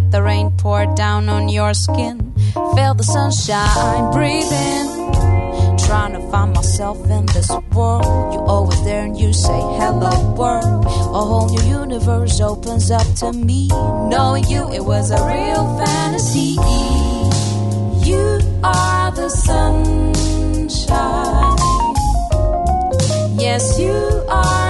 let the rain pour down on your skin. Feel the sunshine, breathing. Trying to find myself in this world. You're always there and you say hello world. A whole new universe opens up to me. Knowing you, it was a real fantasy. You are the sunshine. Yes, you are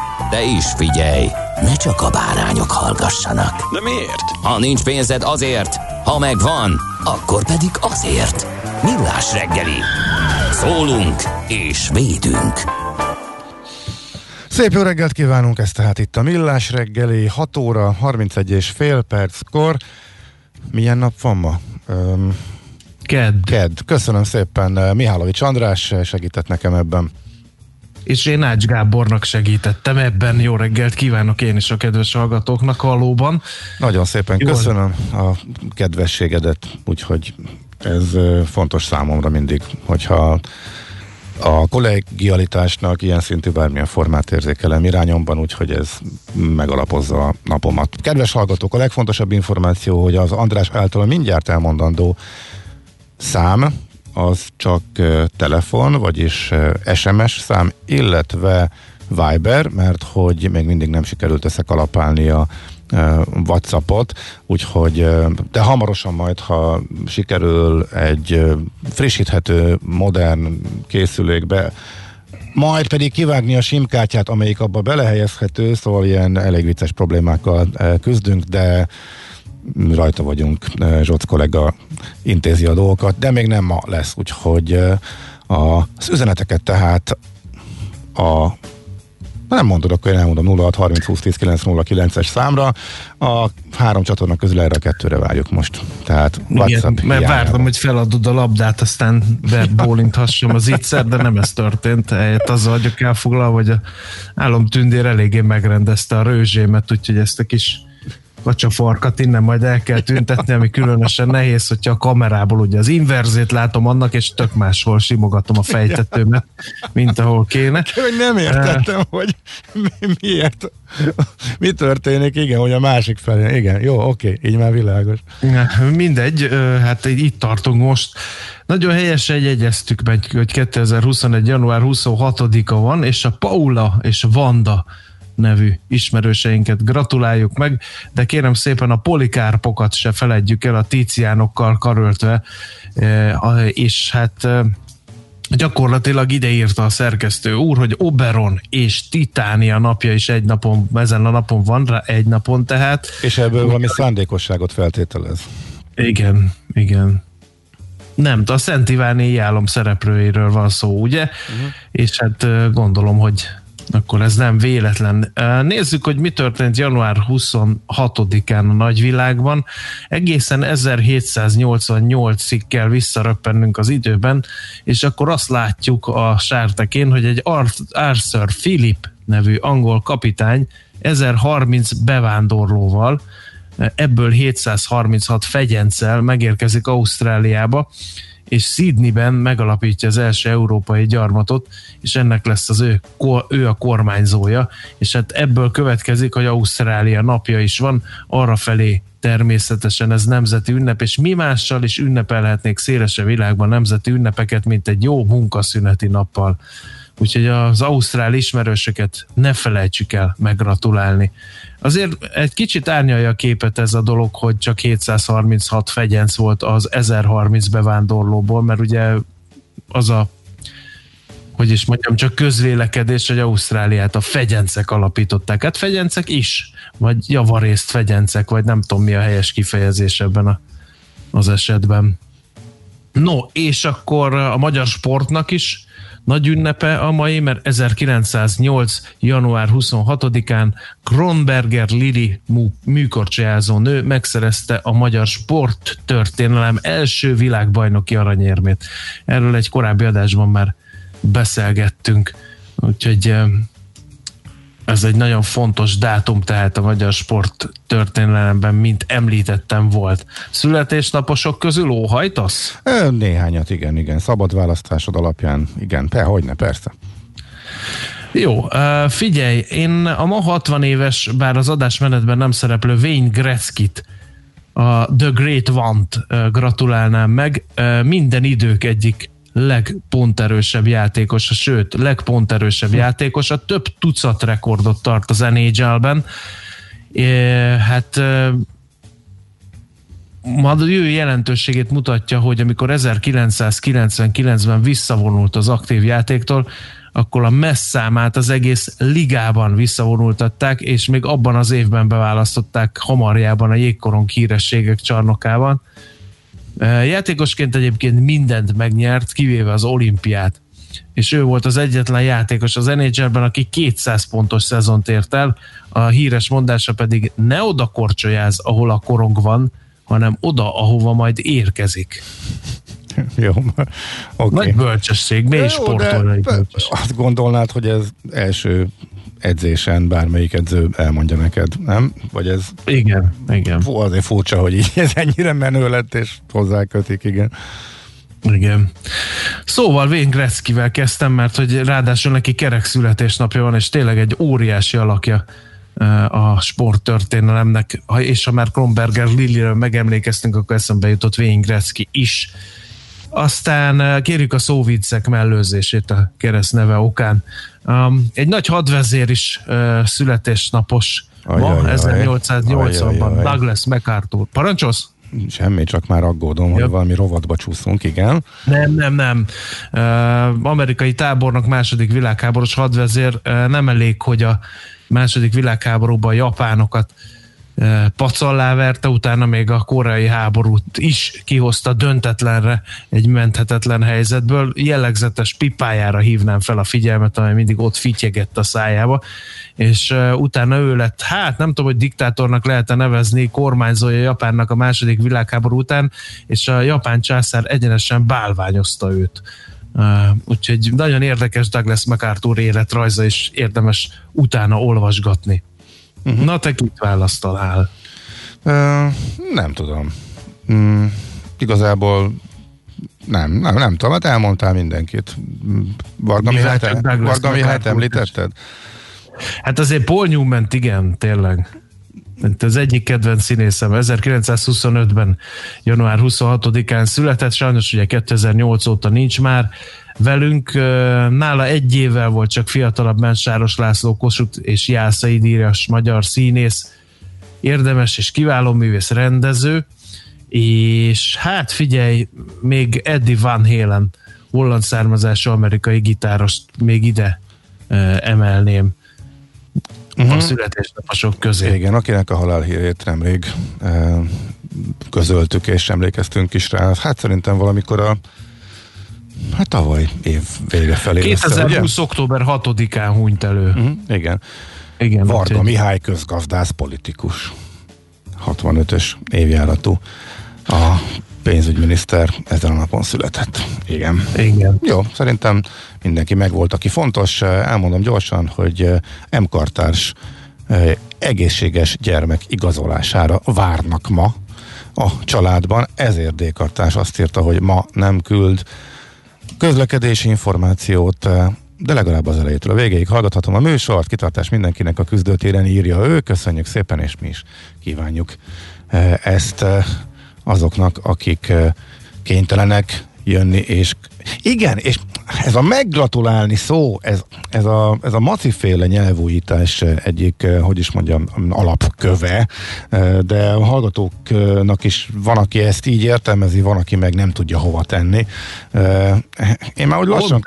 De is figyelj, ne csak a bárányok hallgassanak. De miért? Ha nincs pénzed azért, ha megvan, akkor pedig azért. Millás reggeli. Szólunk és védünk. Szép jó reggelt kívánunk, ez tehát itt a Millás reggeli, 6 óra, 31 és fél perckor. Milyen nap van ma? Öm, Kedd. Ked. Köszönöm szépen, Mihálovics András segített nekem ebben. És én Ács Gábornak segítettem ebben. Jó reggelt kívánok én is a kedves hallgatóknak valóban. Nagyon szépen Jól. köszönöm a kedvességedet, úgyhogy ez fontos számomra mindig, hogyha a kollegialitásnak ilyen szintű bármilyen formát érzékelem irányomban, úgyhogy ez megalapozza a napomat. Kedves hallgatók, a legfontosabb információ, hogy az András által mindjárt elmondandó szám, az csak telefon, vagyis SMS szám, illetve Viber, mert hogy még mindig nem sikerült összekalapálni a Whatsappot, úgyhogy de hamarosan majd, ha sikerül egy frissíthető, modern készülékbe majd pedig kivágni a simkártyát, amelyik abba belehelyezhető, szóval ilyen elég vicces problémákkal küzdünk, de rajta vagyunk, eh, Zsoc kollega intézi a dolgokat, de még nem ma lesz, úgyhogy a- az üzeneteket tehát a nem mondod, akkor én elmondom 06 30 20 10 9 es számra. A három csatorna közül erre a kettőre várjuk most. Tehát WhatsApp Igen, mert vártam, hogy feladod a labdát, aztán bebólinthassam az ígyszer, de nem ez történt. Helyett azzal vagyok elfoglalva, hogy a álomtündér eléggé megrendezte a rőzsémet, úgyhogy ezt a kis kacsafarkat innen majd el kell tüntetni, ami különösen nehéz, hogyha a kamerából ugye az inverzét látom annak, és tök máshol simogatom a fejtetőmet, mint ahol kéne. Hogy nem értettem, uh, hogy mi, miért, mi történik, igen, hogy a másik felé, igen, jó, oké, így már világos. Mindegy, hát itt tartunk most. Nagyon helyesen jegyeztük meg, hogy 2021. január 26-a van, és a Paula és Vanda nevű ismerőseinket gratuláljuk meg, de kérem szépen a polikárpokat se feledjük el a tíciánokkal karöltve, e, és hát e, gyakorlatilag ideírta a szerkesztő úr, hogy Oberon és Titánia napja is egy napon, ezen a napon van rá, egy napon tehát. És ebből valami szándékosságot feltételez. Igen, igen. Nem, a Szent Iváni álom szereplőiről van szó, ugye? Uh-huh. És hát e, gondolom, hogy akkor ez nem véletlen. Nézzük, hogy mi történt január 26-án a nagyvilágban. Egészen 1788-ig kell visszaröppennünk az időben, és akkor azt látjuk a sártekén, hogy egy Arthur Philip nevű angol kapitány 1030 bevándorlóval, ebből 736 fegyencel megérkezik Ausztráliába, és Sydneyben megalapítja az első európai gyarmatot, és ennek lesz az ő, ő a kormányzója, és hát ebből következik, hogy Ausztrália napja is van, arra természetesen ez nemzeti ünnep, és mi mással is ünnepelhetnék szélesebb világban nemzeti ünnepeket, mint egy jó munkaszüneti nappal. Úgyhogy az ausztrál ismerősöket ne felejtsük el meggratulálni. Azért egy kicsit árnyalja a képet ez a dolog, hogy csak 736 fegyenc volt az 1030 bevándorlóból, mert ugye az a hogy is mondjam, csak közvélekedés, hogy Ausztráliát a fegyencek alapították. Hát fegyencek is, vagy javarészt fegyencek, vagy nem tudom mi a helyes kifejezés ebben a, az esetben. No, és akkor a magyar sportnak is nagy ünnepe a mai, mert 1908. január 26-án Kronberger Lili műkorcsolyázó nő megszerezte a magyar sport történelem első világbajnoki aranyérmét. Erről egy korábbi adásban már beszélgettünk, úgyhogy ez egy nagyon fontos dátum, tehát a magyar sport történelemben, mint említettem, volt. Születésnaposok közül óhajtasz? Néhányat, igen, igen. Szabad választásod alapján, igen, pe, hogyne, persze. Jó, figyelj, én a ma 60 éves, bár az adásmenetben nem szereplő Wayne Gretzkit, a The Great Want gratulálnám meg. Minden idők egyik legponterősebb játékosa, sőt, legponterősebb játékosa, több tucat rekordot tart az NHL-ben. Hát ma ő jelentőségét mutatja, hogy amikor 1999-ben visszavonult az aktív játéktól, akkor a messz számát az egész ligában visszavonultatták, és még abban az évben beválasztották hamarjában a jégkorong hírességek csarnokában. Játékosként egyébként mindent megnyert, kivéve az olimpiát. És ő volt az egyetlen játékos az NHL-ben, aki 200 pontos szezont ért el, a híres mondása pedig ne oda korcsolyáz, ahol a korong van, hanem oda, ahova majd érkezik. Jó, okay. Nagy bölcsesség, mély sportolói Azt gondolnád, hogy ez első edzésen bármelyik edző elmondja neked, nem? Vagy ez... Igen, igen. Fú, azért furcsa, hogy így ez ennyire menő lett, és hozzákötik, igen. Igen. Szóval Wayne Gretzkivel kezdtem, mert hogy ráadásul neki kerek születésnapja van, és tényleg egy óriási alakja a sporttörténelemnek, és ha már Kronberger Lilliről megemlékeztünk, akkor eszembe jutott Wayne Gretzky is. Aztán kérjük a szóviccek mellőzését a kereszt neve okán. Um, egy nagy hadvezér is uh, születésnapos ma, 1880-ban, Douglas MacArthur. Parancsolsz? Semmi, csak már aggódom, Jobb. hogy valami rovatba csúszunk, igen. Nem, nem, nem. Uh, amerikai tábornok második világháborús hadvezér uh, nem elég, hogy a második világháborúban a japánokat pacallá verte, utána még a koreai háborút is kihozta döntetlenre egy menthetetlen helyzetből. Jellegzetes pipájára hívnám fel a figyelmet, amely mindig ott fityegett a szájába, és utána ő lett, hát nem tudom, hogy diktátornak lehet-e nevezni, kormányzója Japánnak a második világháború után, és a japán császár egyenesen bálványozta őt. Úgyhogy nagyon érdekes Douglas MacArthur életrajza, és érdemes utána olvasgatni. Uh-huh. Na, te kit választanál? Uh, nem tudom. Mm, igazából nem, nem, nem tudom, hát elmondtál mindenkit. Varga Mihályt, Varga Mihályt említetted? Hát azért Paul Newman, igen, tényleg. Az egyik kedvenc színészem 1925-ben, január 26-án született, sajnos ugye 2008 óta nincs már velünk. Nála egy évvel volt csak fiatalabb Mensáros László Kossuth és Jászai Díjas magyar színész, érdemes és kiváló művész rendező, és hát figyelj, még Eddie Van Halen, holland származású amerikai gitárost még ide emelném uh-huh. a születésnaposok közé. Igen, akinek a halálhírét nemrég e, közöltük és emlékeztünk is rá. Hát szerintem valamikor a Hát tavaly év vége felé. 2020. Lesz, október 6-án hunyt elő. Uh-huh, igen. igen. Varga úgy, Mihály közgazdász politikus. 65-ös évjáratú. A pénzügyminiszter ezen a napon született. Igen. Igen. Jó, szerintem mindenki megvolt, aki fontos. Elmondom gyorsan, hogy M. Kartárs egészséges gyermek igazolására várnak ma a családban. Ezért D. Kartárs azt írta, hogy ma nem küld közlekedési információt, de legalább az elejétől a végéig hallgathatom. A műsort, kitartás mindenkinek a küzdőtéren írja ő, köszönjük szépen, és mi is kívánjuk ezt azoknak, akik kénytelenek jönni, és igen, és ez a meggratulálni szó, ez, ez a, ez a maciféle nyelvújítás egyik, hogy is mondjam, alapköve, de a hallgatóknak is van, aki ezt így értelmezi, van, aki meg nem tudja hova tenni. Én már úgy lassan...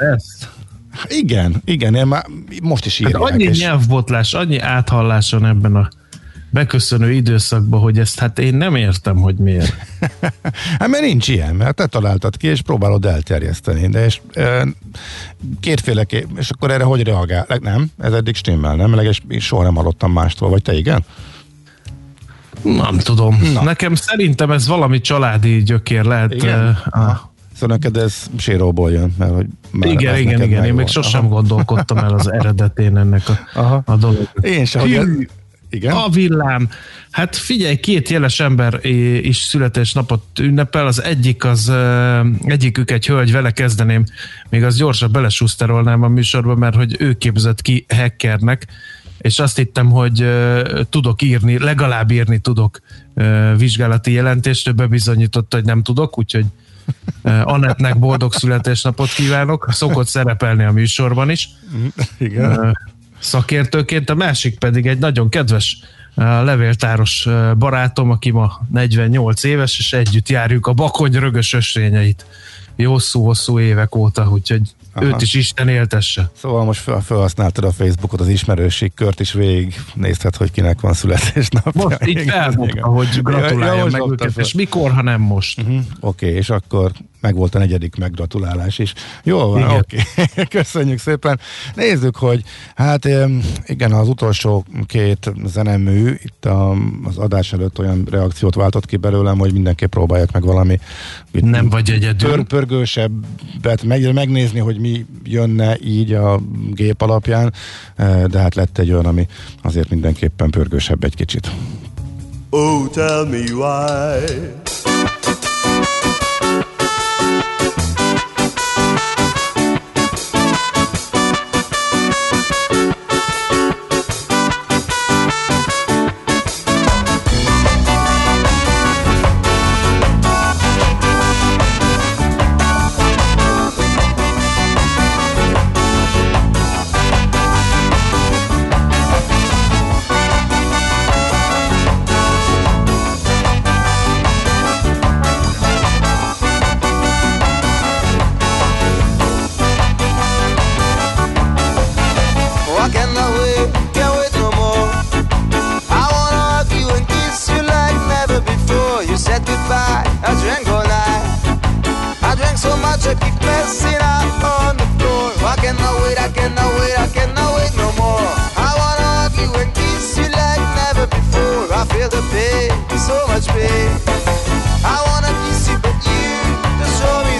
Igen, igen, én már most is írják. Hát annyi és... nyelvbotlás, annyi áthalláson ebben a beköszönő időszakban, hogy ezt hát én nem értem, hogy miért. hát mert nincs ilyen, mert te találtad ki, és próbálod elterjeszteni, de és e, kétféle, és akkor erre hogy reagál? Nem, ez eddig stimmel, nem? Leges, soha nem hallottam mástól, vagy te igen? Nem tudom. Na. Nekem szerintem ez valami családi gyökér lehet. Igen? Uh. Szóval neked ez séróból jön, mert hogy már igen, igen, igen, én még sosem Aha. gondolkodtam el az eredetén ennek a, Aha. a dolog. Én sem. Hű, igen. A villám. Hát figyelj, két jeles ember is születésnapot ünnepel, az egyik az, egyikük egy hölgy, vele kezdeném, még az gyorsan belesúszterolnám a műsorba, mert hogy ő képzett ki hackernek, és azt hittem, hogy tudok írni, legalább írni tudok vizsgálati jelentést, ő bebizonyította, hogy nem tudok, úgyhogy Anetnek boldog születésnapot kívánok, szokott szerepelni a műsorban is. Igen. Szakértőként, a másik pedig egy nagyon kedves levéltáros barátom, aki ma 48 éves, és együtt járjuk a Bakony rögös ösvényeit hosszú-hosszú évek óta, úgyhogy Aha. őt is Isten éltesse. Szóval most fel, felhasználtad a Facebookot, az ismerőség kört is végig nézhet, hogy kinek van születésnapja. Most így felmondta, hogy gratuláljam ja, meg őket, és mikor, ha nem most. Uh-huh. Oké, okay, és akkor meg volt a negyedik meggratulálás is. Jó van, oké. Okay. Köszönjük szépen. Nézzük, hogy hát igen, az utolsó két zenemű itt a, az adás előtt olyan reakciót váltott ki belőlem, hogy mindenképp próbálják meg valami nem vagy egyedül. Pör, pörgősebbet meg, megnézni, hogy mi jönne így a gép alapján, eh, de hát lett egy olyan, ami azért mindenképpen pörgősebb egy kicsit. Oh, tell me why such keep messing up on the floor. I cannot wait, I cannot wait, I cannot wait no more. I wanna hug you and kiss you like never before. I feel the pain, so much pain. I wanna kiss you, but you just show me.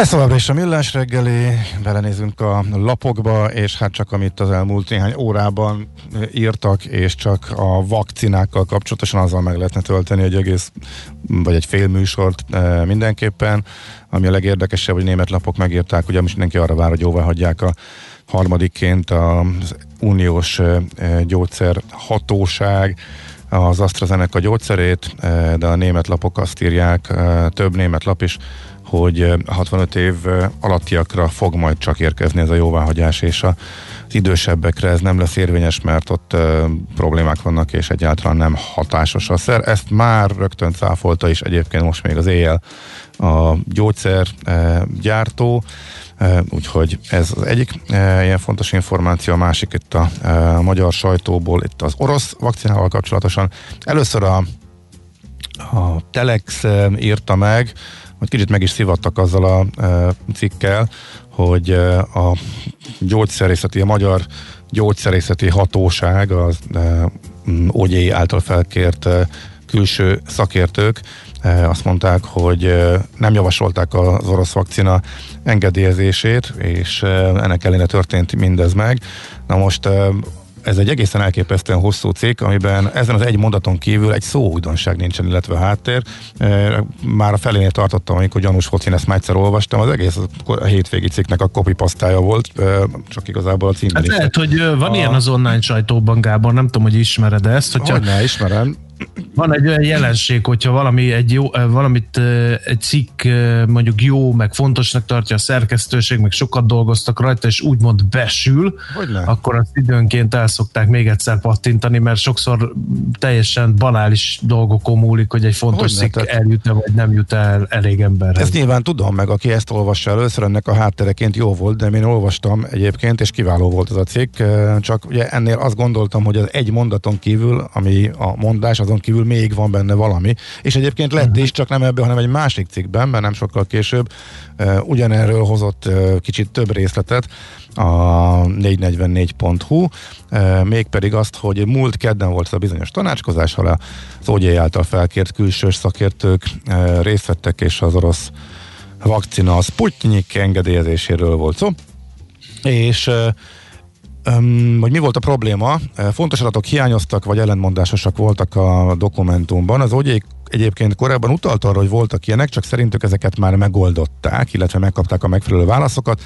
Ez továbbra is a millás reggeli, belenézünk a lapokba, és hát csak amit az elmúlt néhány órában írtak, és csak a vakcinákkal kapcsolatosan azzal meg lehetne tölteni egy egész, vagy egy fél műsort e, mindenképpen. Ami a legérdekesebb, hogy német lapok megírták, ugye most mindenki arra vár, hogy jóvá hagyják a harmadikként az uniós e, gyógyszer hatóság, az AstraZeneca gyógyszerét, e, de a német lapok azt írják, több német lap is, hogy eh, 65 év alattiakra fog majd csak érkezni ez a jóváhagyás, és az idősebbekre ez nem lesz érvényes, mert ott problémák vannak, és egyáltalán nem hatásos a szer. Ezt már rögtön cáfolta is egyébként most még az éjjel a gyógyszergyártó, úgyhogy ez az egyik ilyen fontos információ, a másik itt a magyar sajtóból, itt az orosz vakcinával kapcsolatosan. Először a, a Telex írta meg, hogy kicsit meg is szivattak azzal a e, cikkel, hogy e, a gyógyszerészeti, a magyar gyógyszerészeti hatóság, az e, által felkért e, külső szakértők azt mondták, hogy nem javasolták az orosz vakcina engedélyezését, és ennek ellenére történt mindez meg. Na most ez egy egészen elképesztően hosszú cikk, amiben ezen az egy mondaton kívül egy szó újdonság nincsen, illetve háttér. E, Már a felénél tartottam, amikor gyanús volt, én ezt már egyszer olvastam, az egész a hétvégi cikknek a copypasztája volt, e, csak igazából a címben Hát lehet, hogy van A- ilyen az online sajtóban, Gábor, nem tudom, hogy ismered ezt, hogyha Hogy ne ismerem. Van egy olyan jelenség, hogyha valami egy jó, ö, valamit ö, egy cikk ö, mondjuk jó, meg fontosnak tartja a szerkesztőség, meg sokat dolgoztak rajta, és úgymond besül, Hogyne. akkor azt időnként el szokták még egyszer pattintani, mert sokszor teljesen banális dolgokon múlik, hogy egy fontos Hogyne, cikk tehát- eljut-e, vagy nem jut el elég emberhez. Ezt nyilván tudom, meg aki ezt olvassa először, ennek a háttereként jó volt, de én olvastam egyébként, és kiváló volt ez a cikk, eh, csak ugye ennél azt gondoltam, hogy az egy mondaton kívül, ami a mondás, azon kívül még van benne valami, és egyébként lett is, csak nem ebben, hanem egy másik cikkben, mert nem sokkal később, ugyanerről hozott kicsit több részletet, a 444.hu, eh, mégpedig azt, hogy múlt kedden volt ez a bizonyos tanácskozás, ahol az OGI által felkért külsős szakértők részt vettek, és az orosz vakcina a Sputnik engedélyezéséről volt szó. És öm, hogy mi volt a probléma? Fontos adatok hiányoztak, vagy ellentmondásosak voltak a dokumentumban. Az OGI egyébként korábban utalt arra, hogy voltak ilyenek, csak szerintük ezeket már megoldották, illetve megkapták a megfelelő válaszokat.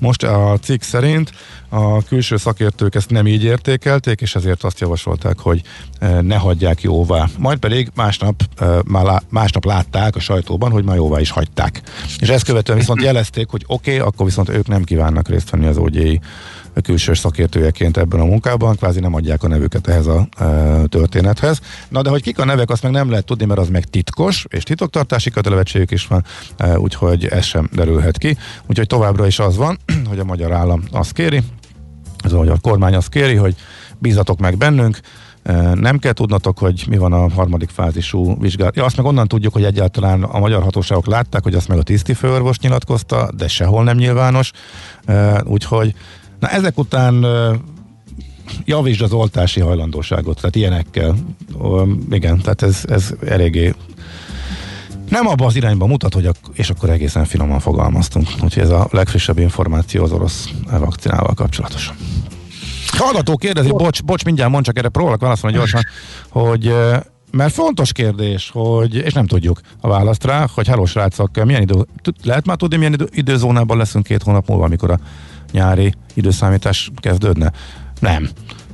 Most a cikk szerint a külső szakértők ezt nem így értékelték, és ezért azt javasolták, hogy ne hagyják jóvá. Majd pedig másnap, másnap látták a sajtóban, hogy már jóvá is hagyták. És ezt követően viszont jelezték, hogy oké, okay, akkor viszont ők nem kívánnak részt venni az OGI külső szakértőjeként ebben a munkában, kvázi nem adják a nevüket ehhez a e, történethez. Na de hogy kik a nevek, azt meg nem lehet tudni, mert az meg titkos, és titoktartási kötelezettségük is van, e, úgyhogy ez sem derülhet ki. Úgyhogy továbbra is az van, hogy a magyar állam azt kéri, ez a magyar kormány azt kéri, hogy bízatok meg bennünk, e, nem kell tudnatok, hogy mi van a harmadik fázisú vizsgálat. Ja, azt meg onnan tudjuk, hogy egyáltalán a magyar hatóságok látták, hogy azt meg a tisztifőorvos nyilatkozta, de sehol nem nyilvános. E, Úgyhogy na ezek után javítsd az oltási hajlandóságot, tehát ilyenekkel. Igen, tehát ez, ez eléggé nem abba az irányba mutat, hogy ak- és akkor egészen finoman fogalmaztunk. Úgyhogy ez a legfrissebb információ az orosz vakcinával kapcsolatosan. Hallgató kérdezi, bocs, bocs, mindjárt mond csak erre próbálok válaszolni gyorsan, hogy mert fontos kérdés, hogy, és nem tudjuk a választ rá, hogy hello srácok, milyen idő, lehet már tudni, milyen idő, időzónában leszünk két hónap múlva, amikor a nyári időszámítás kezdődne? Nem.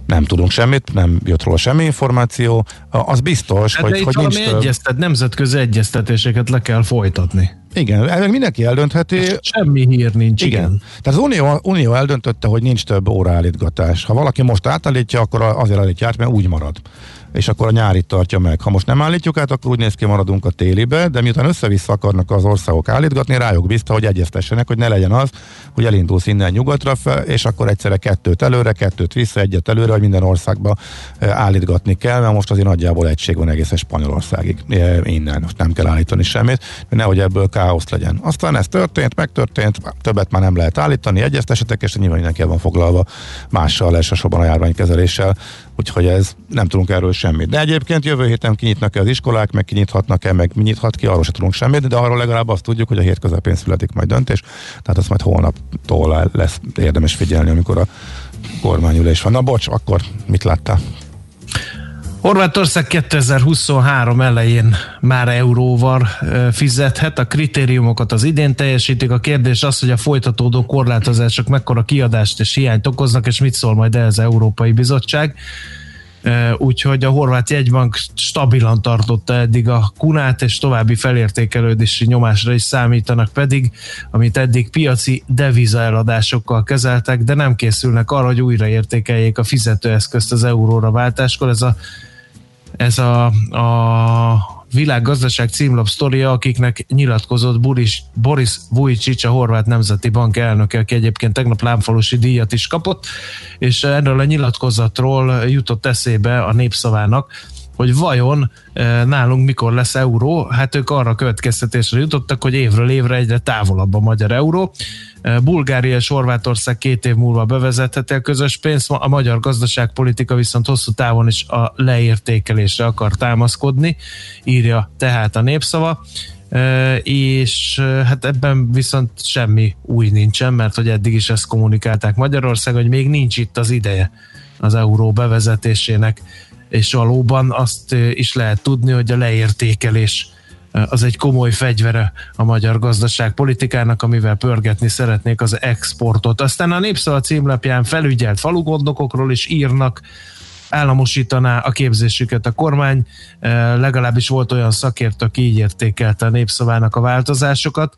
Nem tudunk semmit, nem jött róla semmi információ. Az biztos, Hát hogy, hogy nincs több. egyeztet, nemzetközi egyeztetéseket le kell folytatni. Igen, elvileg mindenki eldöntheti. Semmi hír nincs, igen. Igen. Tehát az Unió, Unió eldöntötte, hogy nincs több óraállítgatás. Ha valaki most átállítja, akkor azért állítja át, mert úgy marad. És akkor a nyárit tartja meg. Ha most nem állítjuk át, akkor úgy néz ki, maradunk a télibe, de miután össze-vissza akarnak az országok állítgatni, rájuk bízta, hogy egyeztessenek, hogy ne legyen az, hogy elindulsz innen nyugatra fel, és akkor egyszerre kettőt előre, kettőt vissza, egyet előre, hogy minden országba eh, állítgatni kell, mert most azért nagyjából egység van egészen Spanyolországig eh, innen. Most nem kell állítani semmit, hogy nehogy ebből káosz legyen. Aztán ez történt, megtörtént, többet már nem lehet állítani, egyeztesetek, és nyilván mindenki van foglalva mással, elsősorban a járványkezeléssel, úgyhogy ez nem tudunk erről semmit. De egyébként jövő héten kinyitnak-e az iskolák, meg kinyithatnak-e, meg mi nyithat ki, arról se tudunk semmit, de arról legalább azt tudjuk, hogy a hét közepén születik majd döntés, tehát azt majd holnaptól lesz érdemes figyelni, amikor a kormányülés van. Na bocs, akkor mit láttál? Horvátország 2023 elején már euróval fizethet, a kritériumokat az idén teljesítik. A kérdés az, hogy a folytatódó korlátozások mekkora kiadást és hiányt okoznak, és mit szól majd ez az Európai Bizottság. Úgyhogy a horvát jegybank stabilan tartotta eddig a kunát, és további felértékelődési nyomásra is számítanak pedig, amit eddig piaci devizaeladásokkal kezeltek, de nem készülnek arra, hogy újraértékeljék a fizetőeszközt az euróra váltáskor. Ez a ez a, a világgazdaság címlap sztoria, akiknek nyilatkozott Boris, Boris Vujicic, a Horvát Nemzeti Bank elnöke, aki egyébként tegnap lámfalusi díjat is kapott, és erről a nyilatkozatról jutott eszébe a népszavának, hogy vajon eh, nálunk mikor lesz euró, hát ők arra következtetésre jutottak, hogy évről évre egyre távolabb a magyar euró. Eh, Bulgária és Horvátország két év múlva bevezetheti a közös pénzt, a magyar gazdaságpolitika viszont hosszú távon is a leértékelésre akar támaszkodni, írja tehát a népszava. E, és hát ebben viszont semmi új nincsen, mert hogy eddig is ezt kommunikálták Magyarország, hogy még nincs itt az ideje az euró bevezetésének, és valóban azt is lehet tudni, hogy a leértékelés az egy komoly fegyvere a magyar gazdaság politikának, amivel pörgetni szeretnék az exportot. Aztán a Népszava címlapján felügyelt falugondokokról is írnak, államosítaná a képzésüket a kormány, legalábbis volt olyan szakértő, aki így értékelte a népszavának a változásokat.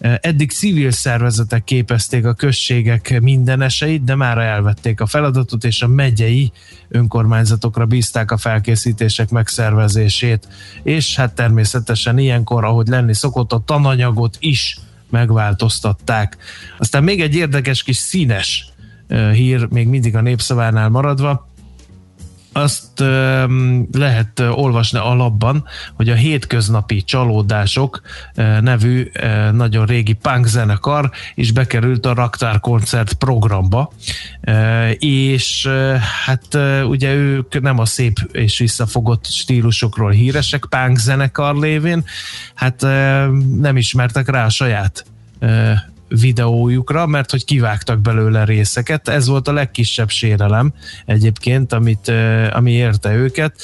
Eddig civil szervezetek képezték a községek mindeneseit, de már elvették a feladatot, és a megyei önkormányzatokra bízták a felkészítések megszervezését. És hát természetesen ilyenkor, ahogy lenni szokott, a tananyagot is megváltoztatták. Aztán még egy érdekes kis színes hír, még mindig a népszavánál maradva azt ö, lehet olvasni alapban, hogy a hétköznapi csalódások ö, nevű ö, nagyon régi punk zenekar is bekerült a Raktár koncert programba, ö, és hát ugye ők nem a szép és visszafogott stílusokról híresek punk zenekar lévén, hát nem ismertek rá a saját videójukra, mert hogy kivágtak belőle részeket. Ez volt a legkisebb sérelem egyébként, amit, ami érte őket.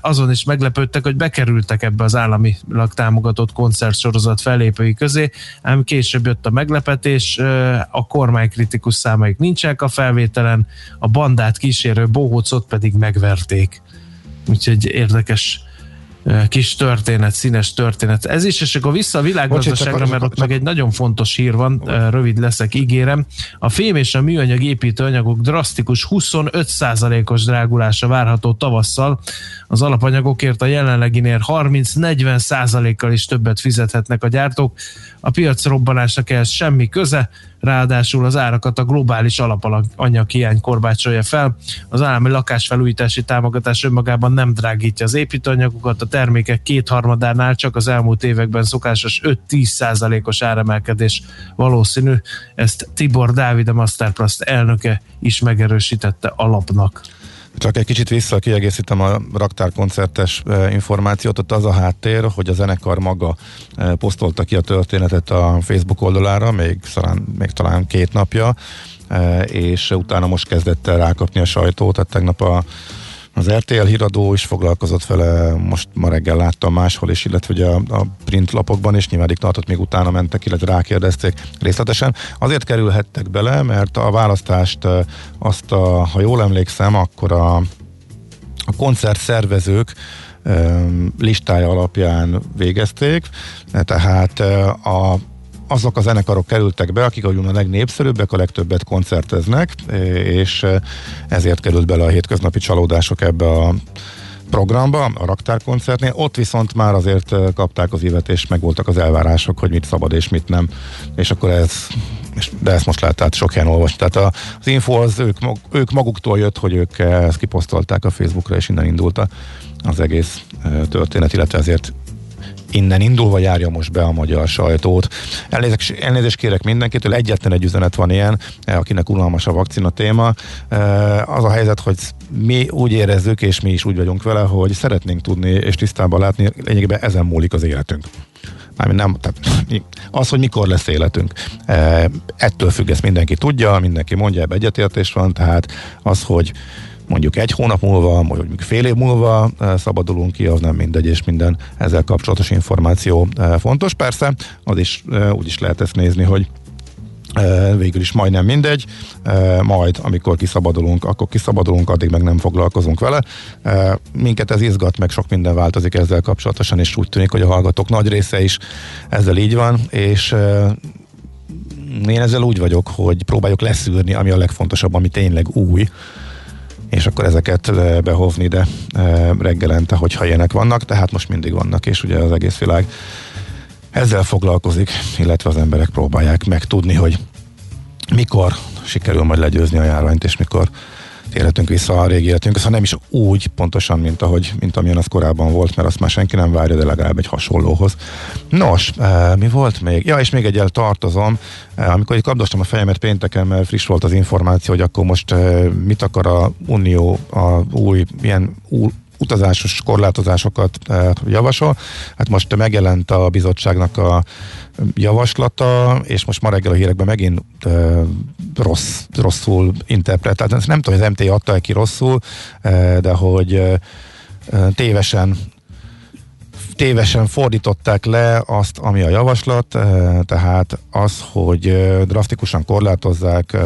Azon is meglepődtek, hogy bekerültek ebbe az államilag támogatott koncertsorozat fellépői közé, ám később jött a meglepetés, a kormánykritikus számaik nincsenek a felvételen, a bandát kísérő bohócot pedig megverték. Úgyhogy érdekes kis történet, színes történet. Ez is, és akkor vissza a világgazdaságra, mert ott meg egy nagyon fontos hír van, rövid leszek, ígérem. A fém és a műanyag építőanyagok drasztikus 25%-os drágulása várható tavasszal. Az alapanyagokért a jelenleginél 30-40%-kal is többet fizethetnek a gyártók. A piac robbanásnak ehhez semmi köze, ráadásul az árakat a globális hiány korbácsolja fel. Az állami lakásfelújítási támogatás önmagában nem drágítja az építőanyagokat, a termékek kétharmadánál csak az elmúlt években szokásos 5-10 százalékos áremelkedés valószínű. Ezt Tibor Dávid, a Masterplast elnöke is megerősítette alapnak. Csak egy kicsit vissza kiegészítem a raktárkoncertes e, információt. Ott az a háttér, hogy a zenekar maga e, posztolta ki a történetet a Facebook oldalára, még, talán, még talán két napja, e, és utána most kezdett el rákapni a sajtót, tehát tegnap a az RTL híradó is foglalkozott vele, most ma reggel láttam máshol is, illetve ugye a, a print lapokban is, nyilván tartott, még utána mentek, illetve rákérdezték részletesen. Azért kerülhettek bele, mert a választást azt, a, ha jól emlékszem, akkor a, a koncert szervezők listája alapján végezték, tehát a azok a zenekarok kerültek be, akik a legnépszerűbbek, a legtöbbet koncerteznek, és ezért került bele a hétköznapi csalódások ebbe a programba, a raktárkoncertnél, ott viszont már azért kapták az évet, és megvoltak az elvárások, hogy mit szabad és mit nem, és akkor ez, de ezt most lehet sok helyen olvasni. Tehát az info az ők, ők maguktól jött, hogy ők ezt kiposztolták a Facebookra, és innen indult az egész történet, illetve ezért innen indulva járja most be a magyar sajtót. Elnézést, elnézést kérek mindenkitől, egyetlen egy üzenet van ilyen, eh, akinek unalmas a vakcina téma. Eh, az a helyzet, hogy mi úgy érezzük, és mi is úgy vagyunk vele, hogy szeretnénk tudni és tisztában látni, lényegében ezen múlik az életünk. Mármint nem, tehát az, hogy mikor lesz életünk. Eh, ettől függ, ezt mindenki tudja, mindenki mondja, ebbe egyetértés van, tehát az, hogy mondjuk egy hónap múlva, mondjuk fél év múlva eh, szabadulunk ki, az nem mindegy, és minden ezzel kapcsolatos információ eh, fontos. Persze, az is eh, úgy is lehet ezt nézni, hogy végül is majdnem mindegy, majd amikor kiszabadulunk, akkor kiszabadulunk, addig meg nem foglalkozunk vele. Minket ez izgat, meg sok minden változik ezzel kapcsolatosan, és úgy tűnik, hogy a hallgatók nagy része is ezzel így van, és én ezzel úgy vagyok, hogy próbáljuk leszűrni, ami a legfontosabb, ami tényleg új, és akkor ezeket behovni ide reggelente, hogyha ilyenek vannak, tehát most mindig vannak, és ugye az egész világ ezzel foglalkozik, illetve az emberek próbálják megtudni, hogy mikor sikerül majd legyőzni a járványt, és mikor térhetünk vissza a régi életünk, ha nem is úgy pontosan, mint, ahogy, mint amilyen az korábban volt, mert azt már senki nem várja, de legalább egy hasonlóhoz. Nos, e, mi volt még? Ja, és még egyel tartozom, e, amikor itt kapdostam a fejemet pénteken, mert friss volt az információ, hogy akkor most e, mit akar a Unió, a új, milyen új, utazásos korlátozásokat javasol. Hát most megjelent a bizottságnak a javaslata, és most ma reggel a hírekben megint uh, rossz, rosszul interpretált. Nem tudom, hogy az MT adta ki rosszul, uh, de hogy uh, tévesen tévesen fordították le azt, ami a javaslat, tehát az, hogy drasztikusan korlátozzák,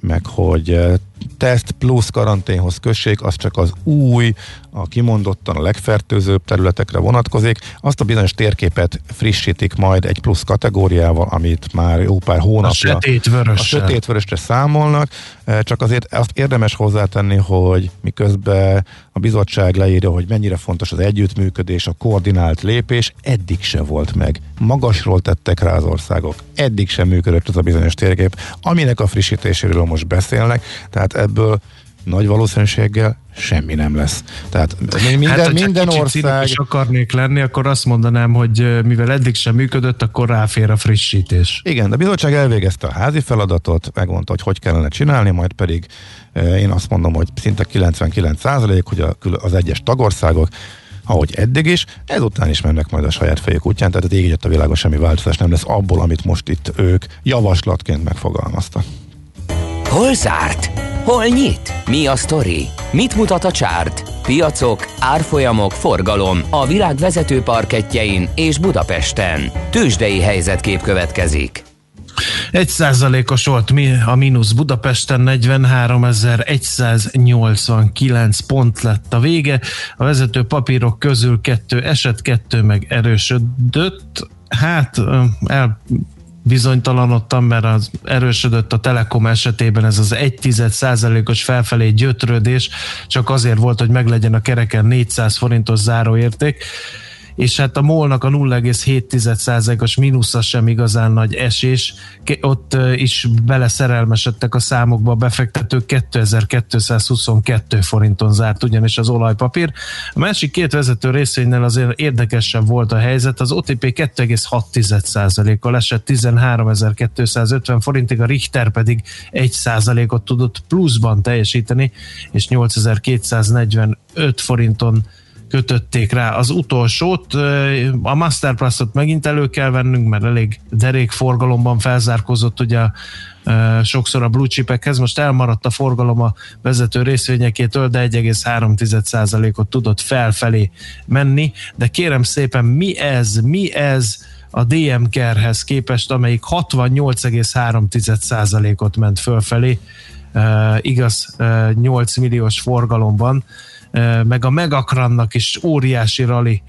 meg hogy teszt plusz karanténhoz kössék, az csak az új, a kimondottan a legfertőzőbb területekre vonatkozik. Azt a bizonyos térképet frissítik majd egy plusz kategóriával, amit már jó pár hónapja a sötétvörösre számolnak. E, csak azért azt érdemes hozzátenni, hogy miközben a bizottság leírja, hogy mennyire fontos az együttműködés, a koordinált lépés, eddig se volt meg. Magasról tettek rá az országok. Eddig sem működött az a bizonyos térkép, aminek a frissítéséről most beszélnek. Tehát ebből nagy valószínűséggel semmi nem lesz. Tehát minden, hát, minden ország... is akarnék lenni, akkor azt mondanám, hogy mivel eddig sem működött, akkor ráfér a frissítés. Igen, de a bizottság elvégezte a házi feladatot, megmondta, hogy hogy kellene csinálni, majd pedig én azt mondom, hogy szinte 99 százalék, hogy az egyes tagországok ahogy eddig is, ezután is mennek majd a saját fejük útján, tehát így a világon semmi változás nem lesz abból, amit most itt ők javaslatként megfogalmaztak. Hol zárt? Hol nyit? Mi a sztori? Mit mutat a csárt? Piacok, árfolyamok, forgalom a világ vezető parketjein és Budapesten. Tősdei helyzetkép következik. Egy százalékos volt mi a mínusz Budapesten 43.189 pont lett a vége. A vezető papírok közül kettő eset, kettő meg erősödött. Hát el bizonytalanodtam, mert az erősödött a Telekom esetében ez az 1 százalékos felfelé gyötrődés, csak azért volt, hogy meglegyen a kereken 400 forintos záróérték és hát a molnak a 0,7%-os mínusza sem igazán nagy esés, ott is beleszerelmesedtek a számokba, a befektetők 2222 forinton zárt ugyanis az olajpapír. A másik két vezető részvénynél azért érdekesebb volt a helyzet, az OTP 2,6%-kal esett 13250 forintig, a Richter pedig 1%-ot tudott pluszban teljesíteni, és 8245 forinton kötötték rá az utolsót. A Masterplus-ot megint elő kell vennünk, mert elég derék forgalomban felzárkozott ugye sokszor a blue chipekhez. Most elmaradt a forgalom a vezető részvényekétől, de 1,3%-ot tudott felfelé menni. De kérem szépen, mi ez, mi ez a DM kerhez képest, amelyik 68,3%-ot ment fölfelé, igaz, uh, 8 milliós forgalomban meg a Megakrannak is óriási rali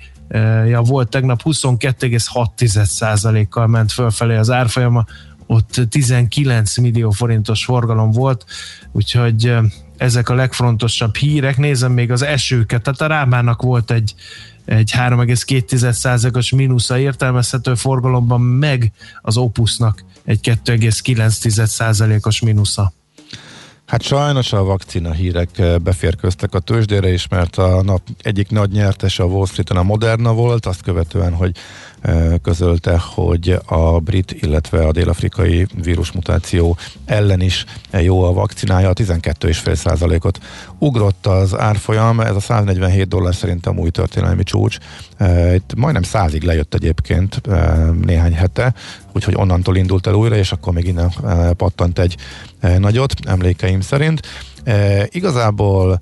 ja, volt tegnap 22,6%-kal ment fölfelé az árfolyama, ott 19 millió forintos forgalom volt, úgyhogy ezek a legfontosabb hírek. Nézem még az esőket, tehát a Rámának volt egy egy 3,2%-os mínusza értelmezhető forgalomban, meg az Opusnak egy 2,9%-os mínusza. Hát sajnos a vakcina hírek eh, beférköztek a tőzsdére is, mert a nap egyik nagy nyertese a Wall Street-en a Moderna volt, azt követően, hogy közölte, hogy a brit, illetve a dél-afrikai vírusmutáció ellen is jó a vakcinája, 12,5% ot ugrott az árfolyam, ez a 147 dollár szerintem új történelmi csúcs. Itt majdnem százig lejött egyébként néhány hete, úgyhogy onnantól indult el újra, és akkor még innen pattant egy nagyot, emlékeim szerint. Igazából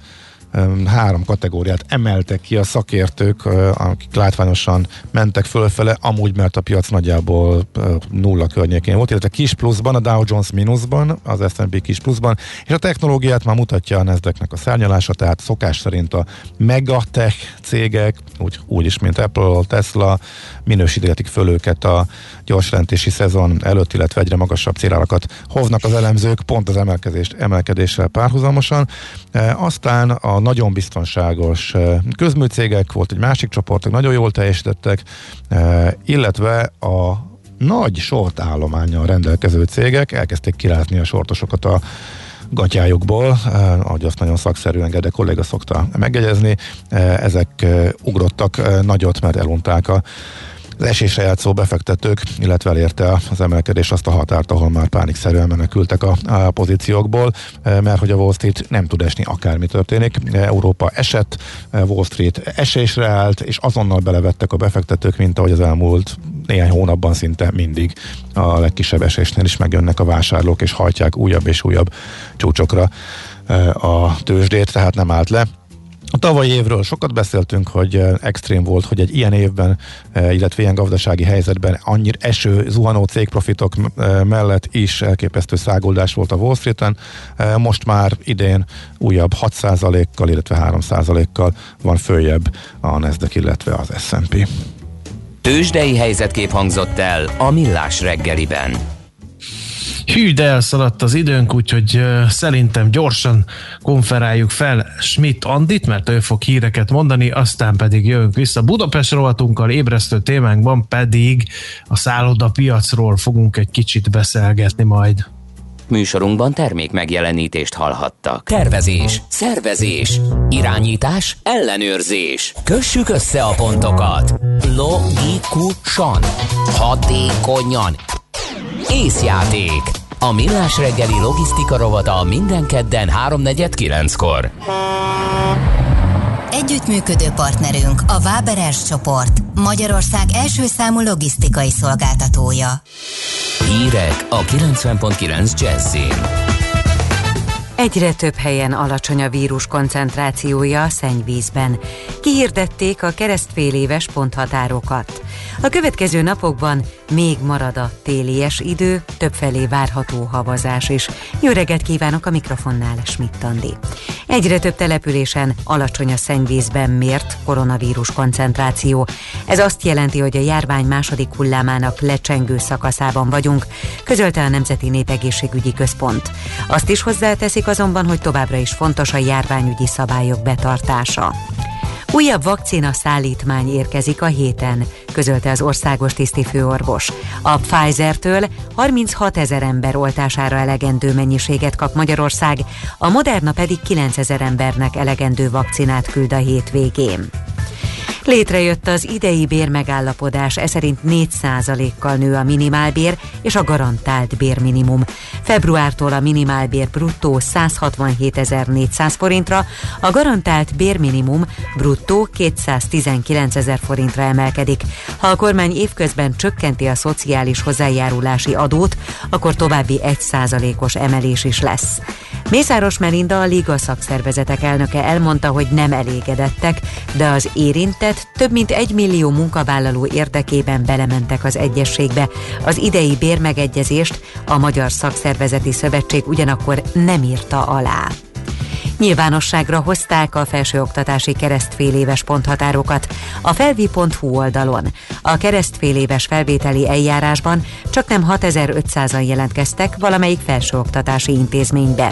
három kategóriát emeltek ki a szakértők, akik látványosan mentek fölfele, amúgy mert a piac nagyjából nulla környékén volt, illetve kis pluszban, a Dow Jones mínuszban, az S&P kis pluszban, és a technológiát már mutatja a nasdaq a szárnyalása, tehát szokás szerint a megatech cégek, úgy, úgy is, mint Apple, Tesla, minősítetik föl őket a gyorsjelentési szezon előtt, illetve egyre magasabb célárakat hoznak az elemzők pont az emelkedést, emelkedéssel párhuzamosan. E, aztán a nagyon biztonságos e, közműcégek volt egy másik csoport, nagyon jól teljesítettek, e, illetve a nagy sort állományjal rendelkező cégek elkezdték kirázni a sortosokat a gatyájukból, ahogy azt nagyon szakszerűen Gede kolléga szokta megjegyezni, ezek ugrottak nagyot, mert elunták a az esésre játszó befektetők, illetve elérte az emelkedés azt a határt, ahol már pánikszerűen menekültek a, a pozíciókból, mert hogy a Wall Street nem tud esni, akármi történik. Európa esett, Wall Street esésre állt, és azonnal belevettek a befektetők, mint ahogy az elmúlt néhány hónapban szinte mindig a legkisebb esésnél is megjönnek a vásárlók, és hajtják újabb és újabb csúcsokra a tőzsdét, tehát nem állt le. A tavalyi évről sokat beszéltünk, hogy extrém volt, hogy egy ilyen évben, illetve ilyen gazdasági helyzetben annyira eső, zuhanó cégprofitok mellett is elképesztő száguldás volt a Wall Street-en. Most már idén újabb 6%-kal, illetve 3%-kal van följebb a Nasdaq, illetve az S&P. Tőzsdei helyzetkép hangzott el a Millás reggeliben. Hű, de elszaladt az időnk, úgyhogy szerintem gyorsan konferáljuk fel Schmidt Andit, mert ő fog híreket mondani, aztán pedig jövünk vissza Budapest rovatunkkal, ébresztő témánkban pedig a szálloda piacról fogunk egy kicsit beszélgetni majd. Műsorunkban termék megjelenítést hallhattak. Tervezés, szervezés, irányítás, ellenőrzés. Kössük össze a pontokat. Logikusan, hatékonyan. Észjáték. A Millás reggeli logisztika rovata minden kedden 3.49-kor. Együttműködő partnerünk a Váberes csoport, Magyarország első számú logisztikai szolgáltatója. Hírek a 90.9 Jazzin. Egyre több helyen alacsony a vírus koncentrációja a szennyvízben. Kihirdették a keresztféléves ponthatárokat. A következő napokban még marad a télies idő, többfelé várható havazás is. Jó reggelt kívánok a mikrofonnál, Schmidt Andi. Egyre több településen alacsony a szennyvízben mért koronavírus koncentráció. Ez azt jelenti, hogy a járvány második hullámának lecsengő szakaszában vagyunk, közölte a Nemzeti Népegészségügyi Központ. Azt is hozzáteszik azonban, hogy továbbra is fontos a járványügyi szabályok betartása. Újabb vakcina szállítmány érkezik a héten, közölte az országos tisztifőorvos. A Pfizer-től 36 ezer ember oltására elegendő mennyiséget kap Magyarország, a Moderna pedig 9 ezer embernek elegendő vakcinát küld a hétvégén. Létrejött az idei bérmegállapodás, ez szerint 4%-kal nő a minimálbér és a garantált bérminimum. Februártól a minimálbér bruttó 167.400 forintra, a garantált bérminimum bruttó 219 ezer forintra emelkedik. Ha a kormány évközben csökkenti a szociális hozzájárulási adót, akkor további 1%-os emelés is lesz. Mészáros Melinda a Liga szakszervezetek elnöke elmondta, hogy nem elégedettek, de az érintett több mint egy millió munkavállaló érdekében belementek az egyességbe. Az idei bérmegegyezést a Magyar Szakszervezeti Szövetség ugyanakkor nem írta alá. Nyilvánosságra hozták a felsőoktatási keresztféléves ponthatárokat a felvi.hu oldalon. A keresztféléves felvételi eljárásban csak nem 6500-an jelentkeztek valamelyik felsőoktatási intézménybe.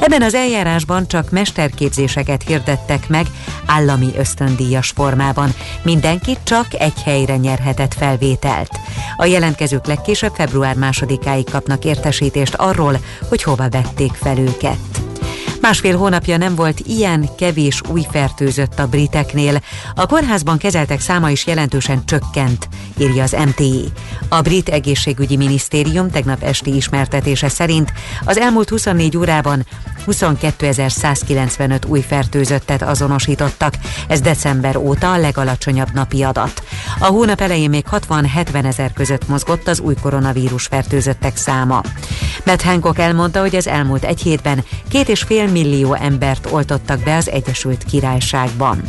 Ebben az eljárásban csak mesterképzéseket hirdettek meg állami ösztöndíjas formában. Mindenki csak egy helyre nyerhetett felvételt. A jelentkezők legkésőbb február másodikáig kapnak értesítést arról, hogy hova vették fel őket. Másfél hónapja nem volt ilyen kevés új fertőzött a briteknél. A kórházban kezeltek száma is jelentősen csökkent, írja az MTI. A brit egészségügyi minisztérium tegnap esti ismertetése szerint az elmúlt 24 órában 22.195 új fertőzöttet azonosítottak. Ez december óta a legalacsonyabb napi adat. A hónap elején még 60-70 ezer között mozgott az új koronavírus fertőzöttek száma. Matt Hancock elmondta, hogy az elmúlt egy hétben két és fél millió embert oltottak be az Egyesült Királyságban.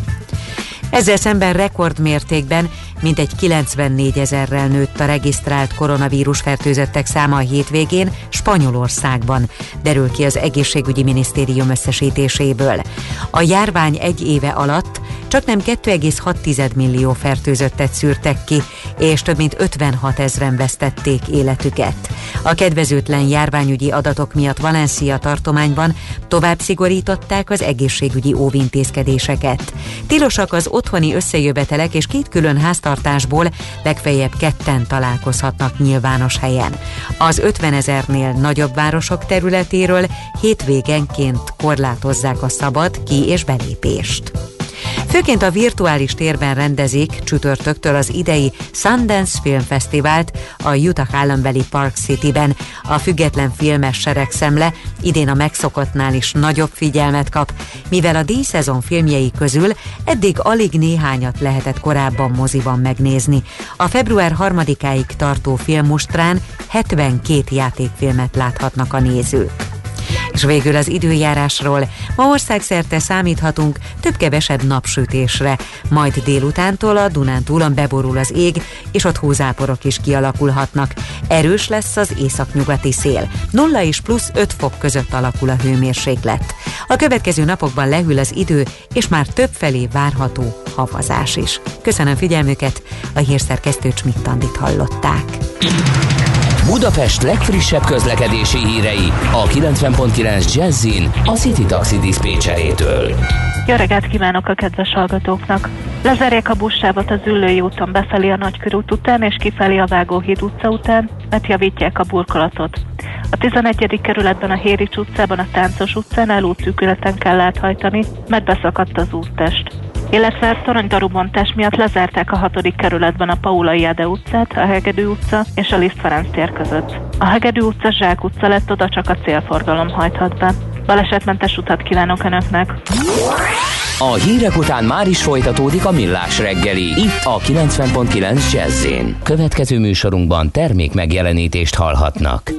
Ezzel szemben rekordmértékben mintegy 94 ezerrel nőtt a regisztrált koronavírus fertőzöttek száma a hétvégén Spanyolországban, derül ki az egészségügyi minisztérium összesítéséből. A járvány egy éve alatt csak nem 2,6 millió fertőzöttet szűrtek ki, és több mint 56 ezren vesztették életüket. A kedvezőtlen járványügyi adatok miatt Valencia tartományban tovább szigorították az egészségügyi óvintézkedéseket. Tilosak az otthoni összejövetelek és két külön háztartásból legfeljebb ketten találkozhatnak nyilvános helyen. Az 50 ezernél nagyobb városok területéről hétvégenként korlátozzák a szabad ki- és belépést. Főként a virtuális térben rendezik csütörtöktől az idei Sundance Filmfesztivált a Utah állambeli Park City-ben. A független filmes seregszemle idén a megszokottnál is nagyobb figyelmet kap, mivel a díjszezon filmjei közül eddig alig néhányat lehetett korábban moziban megnézni. A február harmadikáig tartó filmustrán 72 játékfilmet láthatnak a nézők. És végül az időjárásról. Ma országszerte számíthatunk több-kevesebb napsütésre, majd délutántól a Dunántúlon beborul az ég, és ott húzáporok is kialakulhatnak. Erős lesz az északnyugati szél. 0 és plusz 5 fok között alakul a hőmérséklet. A következő napokban lehűl az idő, és már több felé várható havazás is. Köszönöm figyelmüket, a hírszerkesztő Csmittandit hallották. Budapest legfrissebb közlekedési hírei a 90.9 Jazzin a City Taxi Dispécsejétől. Jó reggelt kívánok a kedves hallgatóknak! Lezárják a buszsávot az Üllői úton befelé a Nagykörút után és kifelé a Vágóhíd utca után, mert javítják a burkolatot. A 11. kerületben a Hérics utcában a Táncos utcán elútszűkületen kell áthajtani, mert beszakadt az úttest illetve toronydarúbontás miatt lezárták a hatodik kerületben a Paula Jade utcát, a Hegedű utca és a Liszt Ferenc tér között. A Hegedű utca Zsák utca lett, oda csak a célforgalom hajthat be. Balesetmentes utat kívánok Önöknek! A hírek után már is folytatódik a millás reggeli, itt a 90.9 jazz Következő műsorunkban termék megjelenítést hallhatnak.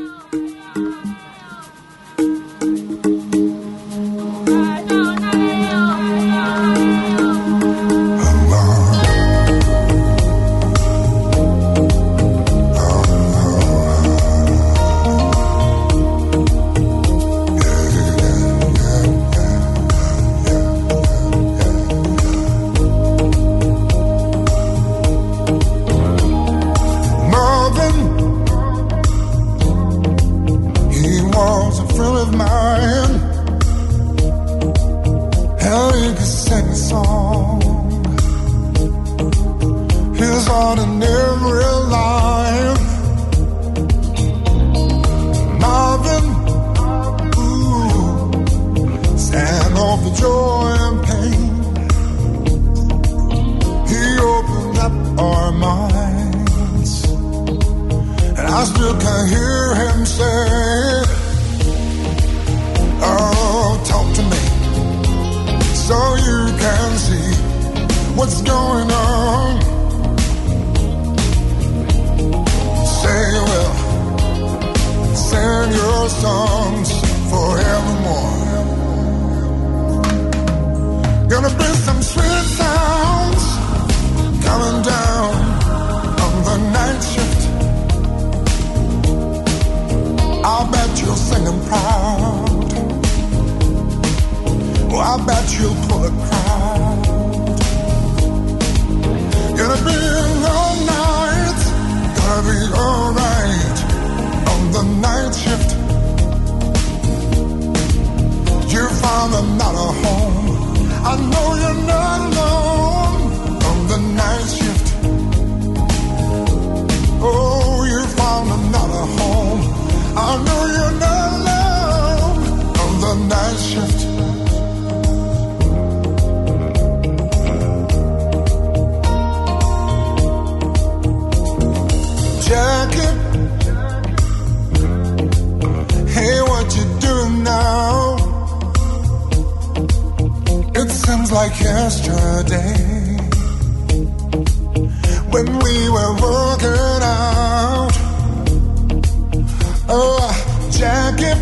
crowd. Oh, I bet you'll pull a crowd. Gonna be a long night, gonna be alright on the night shift. You found another home. I know you're not alone on the night shift. Oh, you found another home. I know you're not. seems like yesterday when we were walking out. Oh, Jackie,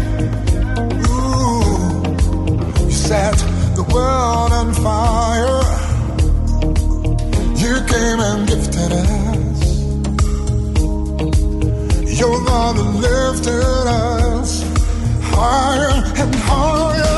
ooh, you set the world on fire. You came and gifted us. Your love lifted us higher and higher.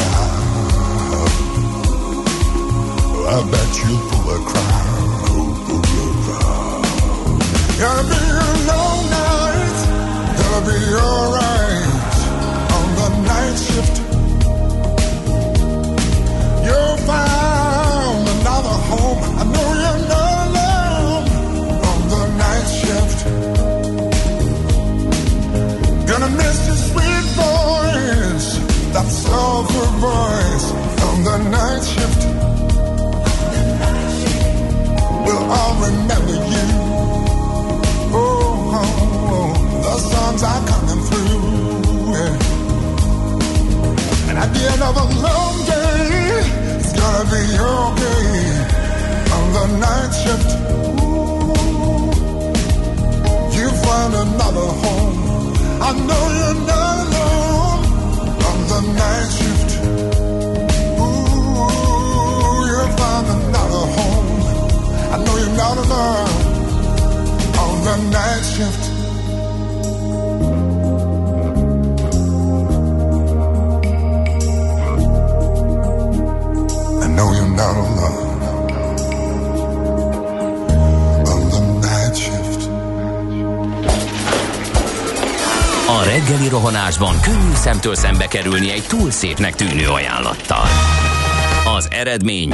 I bet you pull a crowd. Gonna be a long night. Gonna be alright on the night shift. You'll find another home. I know you're not alone on the night shift. Gonna miss your sweet voice, that soulful voice at the end of a long day, it's gonna be okay on the night shift. Ooh, you find another home. I know you're not alone on the night shift. Ooh, you'll find another home. I know you're not alone on the night shift. Not alone on the night shift. A reggeli rohanásban könnyű szemtől szembe kerülni egy túl szépnek tűnő ajánlattal. Az eredmény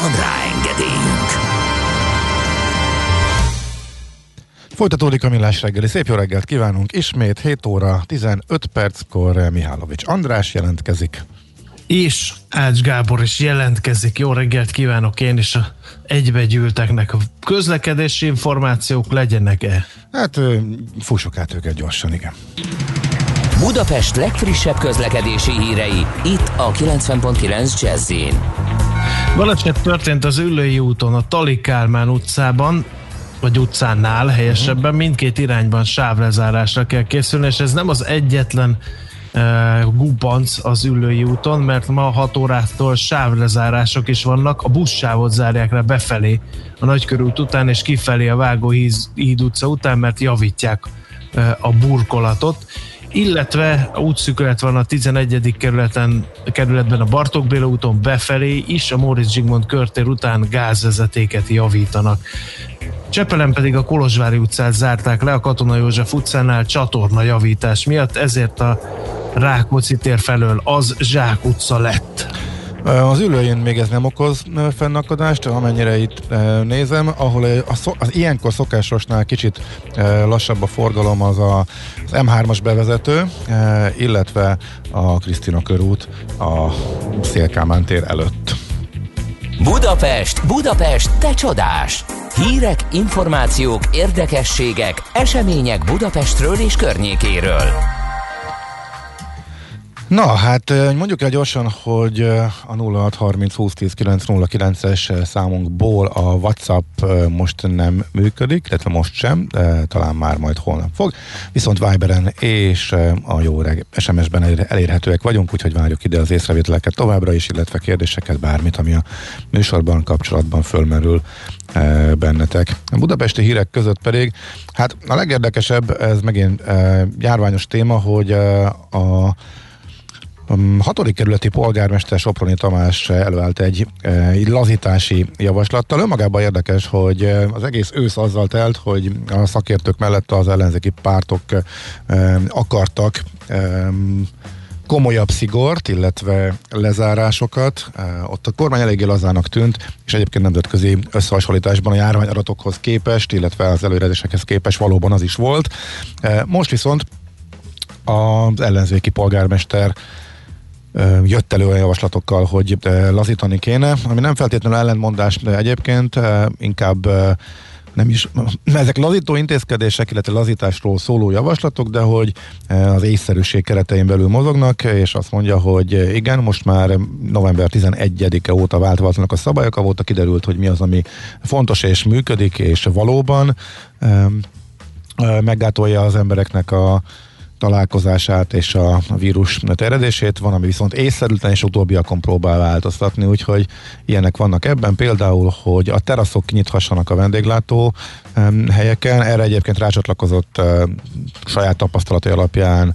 Van rá engedélyünk! Folytatódik a millás reggeli. Szép jó reggelt kívánunk. Ismét 7 óra 15 perckor Mihálovics András jelentkezik. És Ács Gábor is jelentkezik. Jó reggelt kívánok én is a egybegyűlteknek. A közlekedési információk legyenek-e? Hát fussuk át őket gyorsan, igen. Budapest legfrissebb közlekedési hírei, itt a 90.9 jazz Baleset történt az Üllői úton, a Tali Kálmán utcában, vagy utcánál helyesebben, mindkét irányban sávlezárásra kell készülni, és ez nem az egyetlen uh, gubanc az Üllői úton, mert ma 6 órától sávlezárások is vannak, a buszsávot zárják le befelé a Nagykörút után, és kifelé a Vágóhíd híd utca után, mert javítják uh, a burkolatot illetve útszükület van a 11. kerületen, kerületben a Bartók Béla úton befelé is, a Móricz Zsigmond körtér után gázvezetéket javítanak. Csepelen pedig a Kolozsvári utcát zárták le a Katona József utcánál csatorna javítás miatt, ezért a Rákóczi tér felől az Zsák utca lett. Az ülőjén még ez nem okoz fennakadást, amennyire itt nézem, ahol ö, a szok, az ilyenkor szokásosnál kicsit lassabb a forgalom az a, az M3-as bevezető, illetve a Krisztina körút a Szélkámán tér előtt. Budapest, Budapest, te csodás! Hírek, információk, érdekességek, események Budapestről és környékéről. Na, hát mondjuk el gyorsan, hogy a 0630 2010 909-es számunkból a WhatsApp most nem működik, illetve most sem, talán már majd holnap fog. Viszont Viberen és a jó reg SMS-ben elér- elérhetőek vagyunk, úgyhogy várjuk ide az észrevételeket továbbra is, illetve kérdéseket, bármit, ami a műsorban kapcsolatban fölmerül bennetek. A budapesti hírek között pedig, hát a legérdekesebb, ez megint járványos téma, hogy a hatodik kerületi polgármester Soproni Tamás előállt egy, egy lazítási javaslattal. Önmagában érdekes, hogy az egész ősz azzal telt, hogy a szakértők mellett az ellenzéki pártok akartak komolyabb szigort, illetve lezárásokat. Ott a kormány eléggé lazának tűnt, és egyébként nemzetközi összehasonlításban a járványadatokhoz képest, illetve az előrejelzésekhez képest valóban az is volt. Most viszont az ellenzéki polgármester jött elő olyan javaslatokkal, hogy lazítani kéne, ami nem feltétlenül ellentmondás, de egyébként inkább nem is, ezek lazító intézkedések, illetve lazításról szóló javaslatok, de hogy az észszerűség keretein belül mozognak, és azt mondja, hogy igen, most már november 11-e óta változatlanak a szabályok, avóta kiderült, hogy mi az, ami fontos és működik, és valóban meggátolja az embereknek a találkozását és a, vírus terjedését, van, ami viszont észszerűtlen, és utóbbiakon próbál változtatni, úgyhogy ilyenek vannak ebben, például, hogy a teraszok nyithassanak a vendéglátó helyeken, erre egyébként rácsatlakozott saját tapasztalatai alapján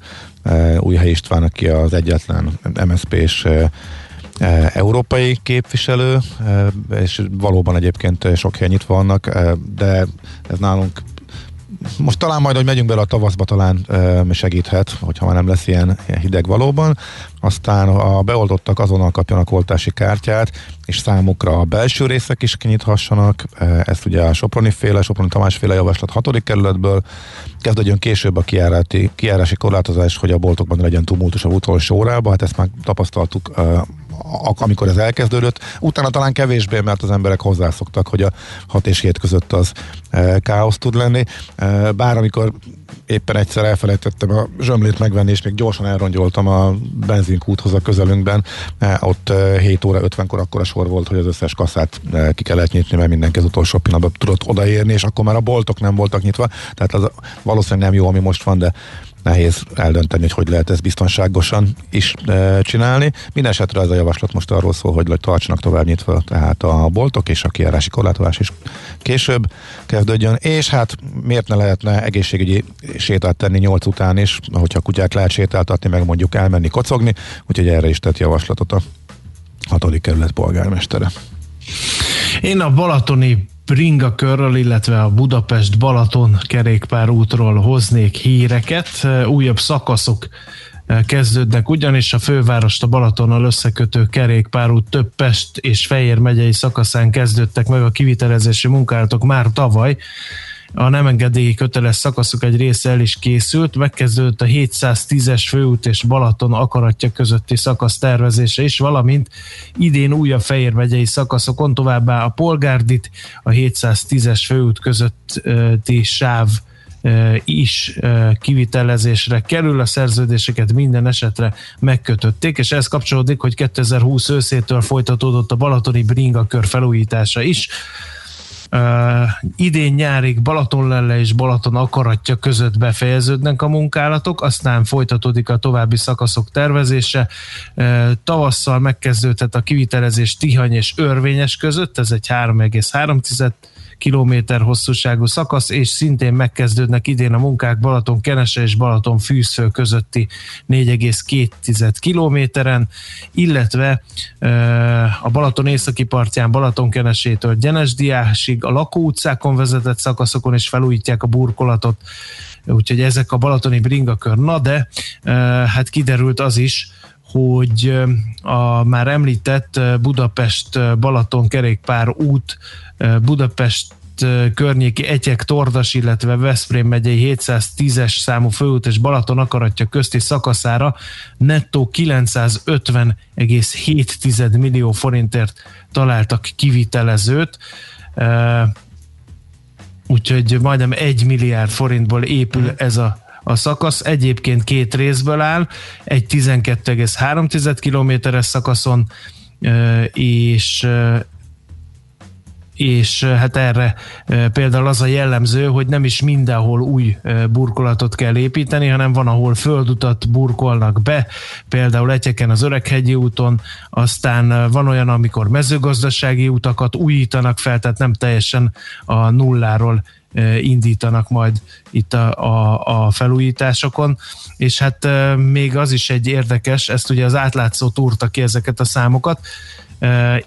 Újhely István, aki az egyetlen MSZP-s uh, európai képviselő, és valóban egyébként sok hely nyitva vannak, de ez nálunk most talán majd, hogy megyünk bele a tavaszba, talán segíthet, hogyha már nem lesz ilyen, hideg valóban. Aztán a beoltottak azonnal kapjanak oltási kártyát, és számukra a belső részek is kinyithassanak. Ezt ugye a Soproni féle, Soproni Tamás féle javaslat hatodik kerületből. Kezdődjön később a kijárási, kijárási korlátozás, hogy a boltokban legyen tumultus a utolsó órában. Hát ezt már tapasztaltuk amikor ez elkezdődött. Utána talán kevésbé, mert az emberek hozzászoktak, hogy a 6 és 7 között az e, káosz tud lenni. E, bár amikor éppen egyszer elfelejtettem a zsömlét megvenni, és még gyorsan elrongyoltam a benzinkúthoz a közelünkben, ott e, 7 óra 50-kor akkor a sor volt, hogy az összes kasszát e, ki kellett nyitni, mert mindenki az utolsó pillanatban tudott odaérni, és akkor már a boltok nem voltak nyitva, tehát az valószínűleg nem jó, ami most van, de nehéz eldönteni, hogy hogy lehet ezt biztonságosan is e, csinálni. Minden esetre ez a javaslat most arról szól, hogy tartsanak tovább nyitva, tehát a boltok és a kiárási korlátozás is később kezdődjön, és hát miért ne lehetne egészségügyi sétát tenni nyolc után is, hogyha kutyát lehet sétáltatni, meg mondjuk elmenni kocogni, úgyhogy erre is tett javaslatot a hatodik kerület polgármestere. Én a balatoni Bringa körről, illetve a Budapest-Balaton kerékpárútról hoznék híreket. Újabb szakaszok kezdődnek, ugyanis a fővárost a Balatonnal összekötő kerékpárút több Pest és Fejér megyei szakaszán kezdődtek meg a kivitelezési munkálatok már tavaly, a nem engedélyi köteles szakaszok egy része el is készült, megkezdődött a 710-es főút és Balaton akaratja közötti szakasz tervezése is, valamint idén újabb Fejér megyei szakaszokon továbbá a Polgárdit, a 710-es főút közötti sáv is kivitelezésre kerül, a szerződéseket minden esetre megkötötték, és ez kapcsolódik, hogy 2020 őszétől folytatódott a Balatoni Bringa kör felújítása is, Idén nyárig Balatonlelle és Balaton akaratja között befejeződnek a munkálatok, aztán folytatódik a további szakaszok tervezése. Uh, tavasszal megkezdődhet a kivitelezés Tihany és Örvényes között, ez egy 3,3 kilométer hosszúságú szakasz, és szintén megkezdődnek idén a munkák Balaton Kenese és Balaton Fűsző közötti 4,2 kilométeren, illetve a Balaton északi partján Balaton Kenesétől Gyenesdiásig a lakóutcákon vezetett szakaszokon is felújítják a burkolatot, úgyhogy ezek a balatoni bringakör. Na de, hát kiderült az is, hogy a már említett Budapest-Balaton kerékpár út Budapest környéki Egyek Tordas, illetve Veszprém megyei 710-es számú főút és Balaton akaratja közti szakaszára nettó 950,7 millió forintért találtak kivitelezőt. Úgyhogy majdnem egy milliárd forintból épül ez a a szakasz egyébként két részből áll, egy 12,3 kilométeres szakaszon, és és hát erre például az a jellemző, hogy nem is mindenhol új burkolatot kell építeni, hanem van, ahol földutat burkolnak be, például Egyeken az Öreghegyi úton, aztán van olyan, amikor mezőgazdasági utakat újítanak fel, tehát nem teljesen a nulláról indítanak majd itt a, a, a felújításokon, és hát még az is egy érdekes, ezt ugye az átlátszó túrta ki ezeket a számokat,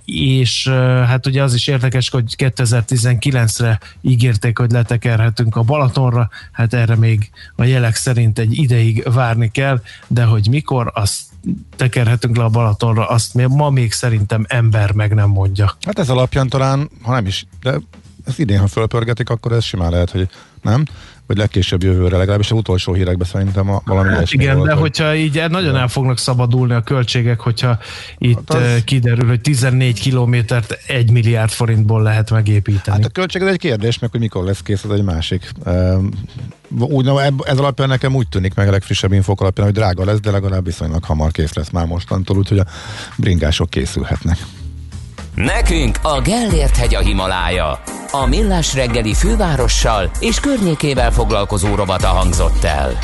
és hát ugye az is érdekes, hogy 2019-re ígérték, hogy letekerhetünk a Balatonra, hát erre még a jelek szerint egy ideig várni kell, de hogy mikor, azt tekerhetünk le a Balatonra, azt ma még szerintem ember meg nem mondja. Hát ez alapján talán, ha nem is, de ez idén, ha fölpörgetik, akkor ez simán lehet, hogy nem. vagy legkésőbb jövőre, legalábbis a utolsó hírekben szerintem a, valami Hát igen, volt, de hogy- hogyha így nagyon el fognak szabadulni a költségek, hogyha itt Hát az- az... kiderül, hogy 14 kilométert 1 milliárd forintból lehet megépíteni. Hát a költség az egy kérdés, meg hogy mikor lesz kész, az egy másik. Úgy, ez alapján nekem úgy tűnik meg a legfrissebb infok alapján, hogy drága lesz, de legalább viszonylag hamar kész lesz már mostantól, úgyhogy a bringások készülhetnek. Nekünk a Gellért hegy a Himalája. A Millás reggeli fővárossal és környékével foglalkozó rovata hangzott el.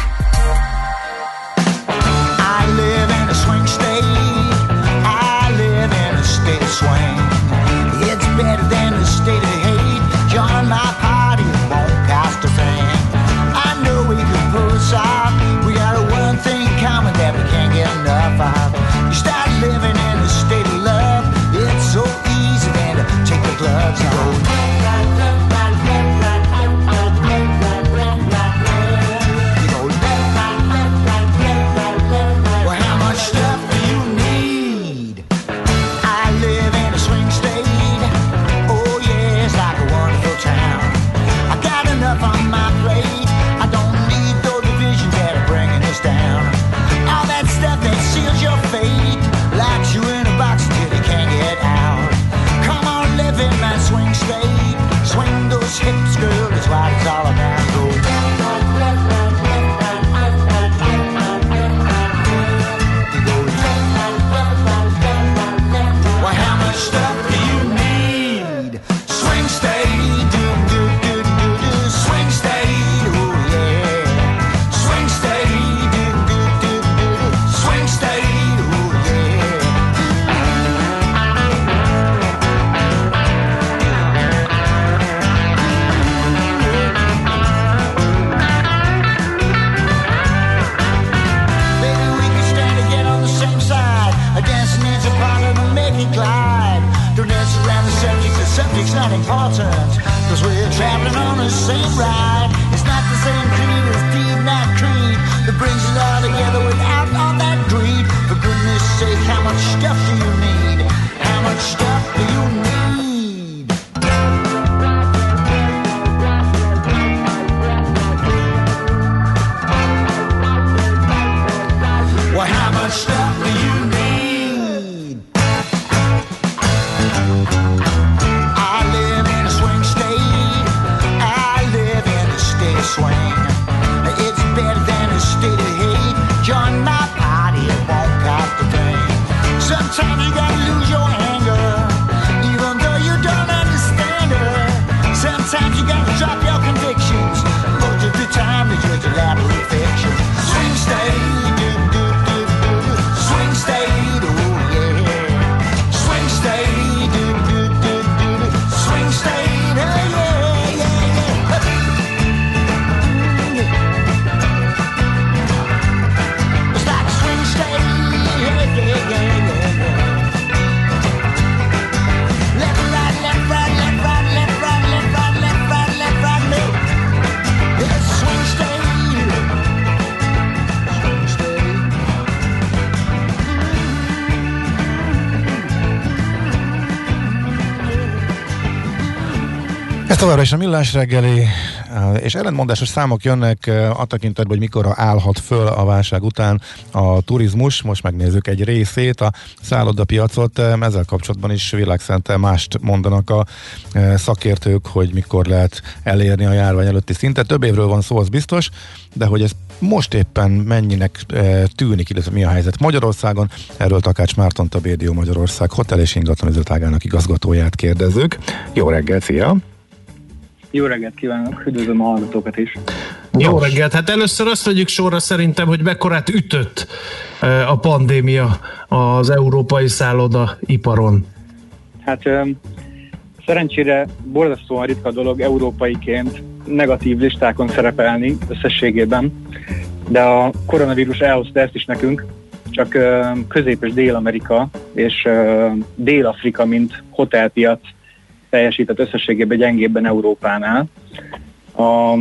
Ez továbbra is a Millás reggeli, eh, és ellentmondásos számok jönnek eh, a tekintetben, hogy mikor állhat föl a válság után a turizmus. Most megnézzük egy részét, a szállodapiacot. Eh, Ezzel kapcsolatban is világszerte mást mondanak a szakértők, hogy mikor lehet elérni a járvány előtti szintet. Több évről van szó, az biztos, de hogy ez most éppen mennyinek tűnik, illetve mi a helyzet Magyarországon. Erről Takács Márton, BDO Magyarország Hotel és Ingatlan üzletágának igazgatóját kérdezzük. Jó reggelt, szia! Jó reggelt kívánok, üdvözlöm a hallgatókat is. Jó reggelt! Hát először azt vegyük sorra szerintem, hogy mekkorát ütött eh, a pandémia az európai szállodaiparon. Hát öm, szerencsére borzasztóan ritka dolog európaiként negatív listákon szerepelni összességében, de a koronavírus elhozta ezt is nekünk, csak öm, Közép- és Dél-Amerika és Dél-Afrika, mint hotelpiac teljesített összességében gyengébben Európánál. A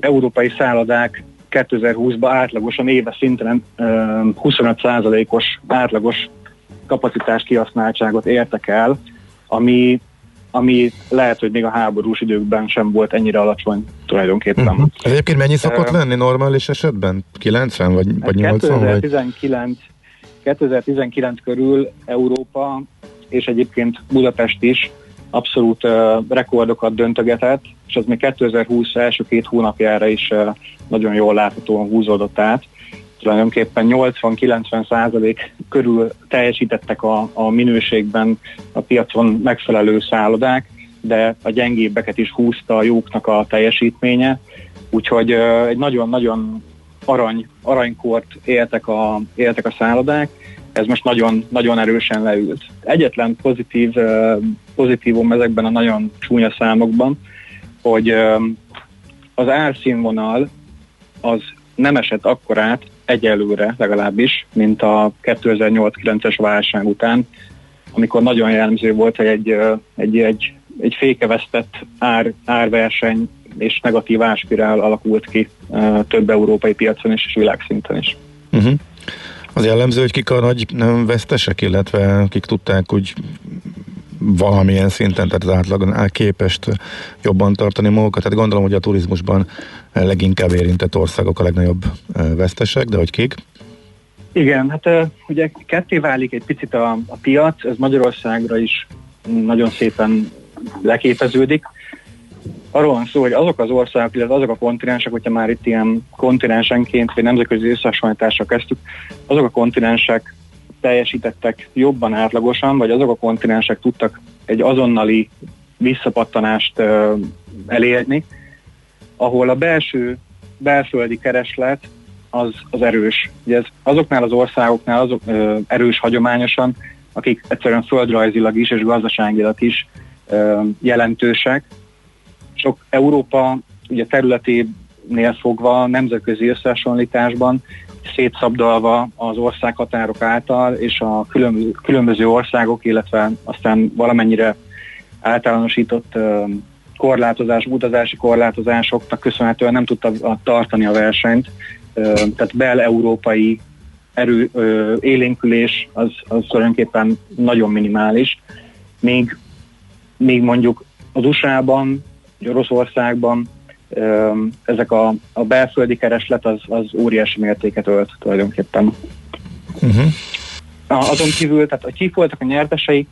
európai szállodák 2020-ban átlagosan éves szinten öm, 25%-os átlagos kapacitás kihasználtságot értek el, ami, ami lehet, hogy még a háborús időkben sem volt ennyire alacsony tulajdonképpen. Uh-huh. Ez egyébként mennyi szokott Ö, lenni normális esetben? 90 vagy, vagy 80? Vagy? 2019, 2019 körül Európa és egyébként Budapest is abszolút rekordokat döntögetett, és az még 2020 első két hónapjára is nagyon jól láthatóan húzódott át. Tulajdonképpen 80-90 százalék körül teljesítettek a, a minőségben a piacon megfelelő szállodák, de a gyengébbeket is húzta a jóknak a teljesítménye, úgyhogy egy nagyon-nagyon arany, aranykort éltek a, éltek a szállodák, ez most nagyon, nagyon erősen leült. Egyetlen pozitív, pozitívum ezekben a nagyon csúnya számokban, hogy az árszínvonal az nem esett akkorát egyelőre legalábbis, mint a 2008-9-es válság után, amikor nagyon jellemző volt, hogy egy, egy, egy, egy fékevesztett ár, árverseny és negatív árspirál alakult ki több európai piacon is és világszinten is. Uh-huh. Az jellemző, hogy kik a nagy vesztesek, illetve kik tudták úgy valamilyen szinten, tehát az átlagon képest jobban tartani magukat. Tehát gondolom, hogy a turizmusban leginkább érintett országok a legnagyobb vesztesek, de hogy kik? Igen, hát ugye ketté válik egy picit a, a piac, ez Magyarországra is nagyon szépen leképeződik arról van szó, hogy azok az országok, illetve azok a kontinensek, hogyha már itt ilyen kontinensenként, vagy nemzetközi összehasonlításra kezdtük, azok a kontinensek teljesítettek jobban átlagosan, vagy azok a kontinensek tudtak egy azonnali visszapattanást uh, elérni, ahol a belső, belföldi kereslet az, az erős. Ugye ez azoknál az országoknál azok uh, erős hagyományosan, akik egyszerűen földrajzilag is és gazdaságilag is uh, jelentősek, sok Európa ugye területénél fogva nemzetközi összehasonlításban szétszabdalva az országhatárok által, és a különböző országok, illetve aztán valamennyire általánosított korlátozás, utazási korlátozásoknak köszönhetően nem tudta tartani a versenyt, tehát bel-európai erő, élénkülés az, az tulajdonképpen nagyon minimális, még, még mondjuk az USA-ban Oroszországban ezek a, a belföldi kereslet az, az óriási mértéket ölt tulajdonképpen. Uh-huh. Azon kívül, tehát a kik voltak a nyertesei,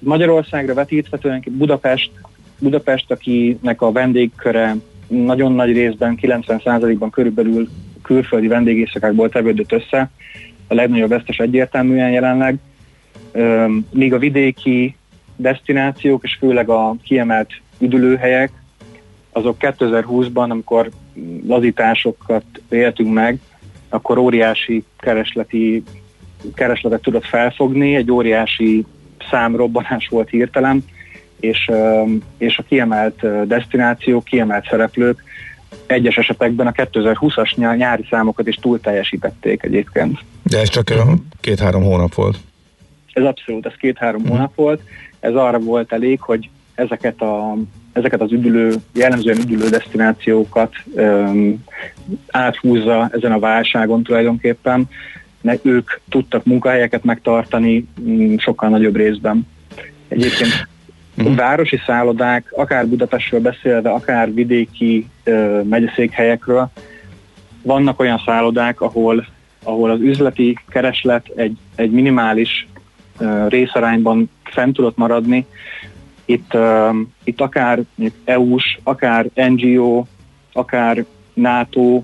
Magyarországra vetítve tulajdonképpen Budapest, Budapest, akinek a vendégköre nagyon nagy részben, 90%-ban körülbelül külföldi vendégészakákból tevődött össze, a legnagyobb vesztes egyértelműen jelenleg, míg a vidéki destinációk, és főleg a kiemelt üdülőhelyek, azok 2020-ban, amikor lazításokat éltünk meg, akkor óriási keresleti, keresletet tudott felfogni, egy óriási számrobbanás volt hirtelen, és, és a kiemelt destinációk, kiemelt szereplők egyes esetekben a 2020-as nyári számokat is túl teljesítették egyébként. De ez csak két-három hónap volt. Ez abszolút, ez két-három uh-huh. hónap volt. Ez arra volt elég, hogy ezeket a ezeket az üdülő, jellemzően üdülő destinációkat um, áthúzza ezen a válságon tulajdonképpen, mert ők tudtak munkahelyeket megtartani um, sokkal nagyobb részben. Egyébként uh-huh. városi szállodák, akár Budapestről beszélve, akár vidéki uh, megyeszékhelyekről, vannak olyan szállodák, ahol, ahol az üzleti kereslet egy, egy minimális uh, részarányban fent tudott maradni, itt, uh, itt akár EU-s, akár NGO, akár NATO,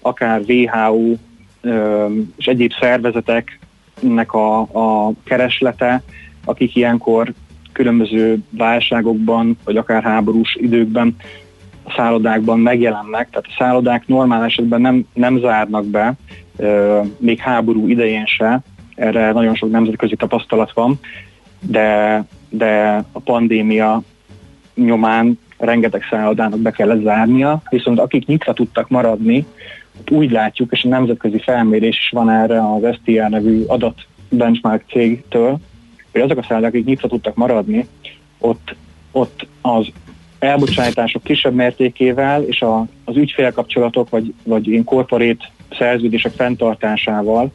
akár WHO uh, és egyéb szervezeteknek a, a kereslete, akik ilyenkor különböző válságokban, vagy akár háborús időkben a szállodákban megjelennek. Tehát a szállodák normál esetben nem, nem zárnak be, még háború idején se, erre nagyon sok nemzetközi tapasztalat van, de de a pandémia nyomán rengeteg szállodának be kellett zárnia, viszont akik nyitva tudtak maradni, úgy látjuk, és a nemzetközi felmérés is van erre az STR nevű adat benchmark cégtől, hogy azok a szállodák, akik nyitva tudtak maradni, ott, ott az elbocsátások kisebb mértékével és a, az ügyfélkapcsolatok vagy, vagy ilyen korporét szerződések fenntartásával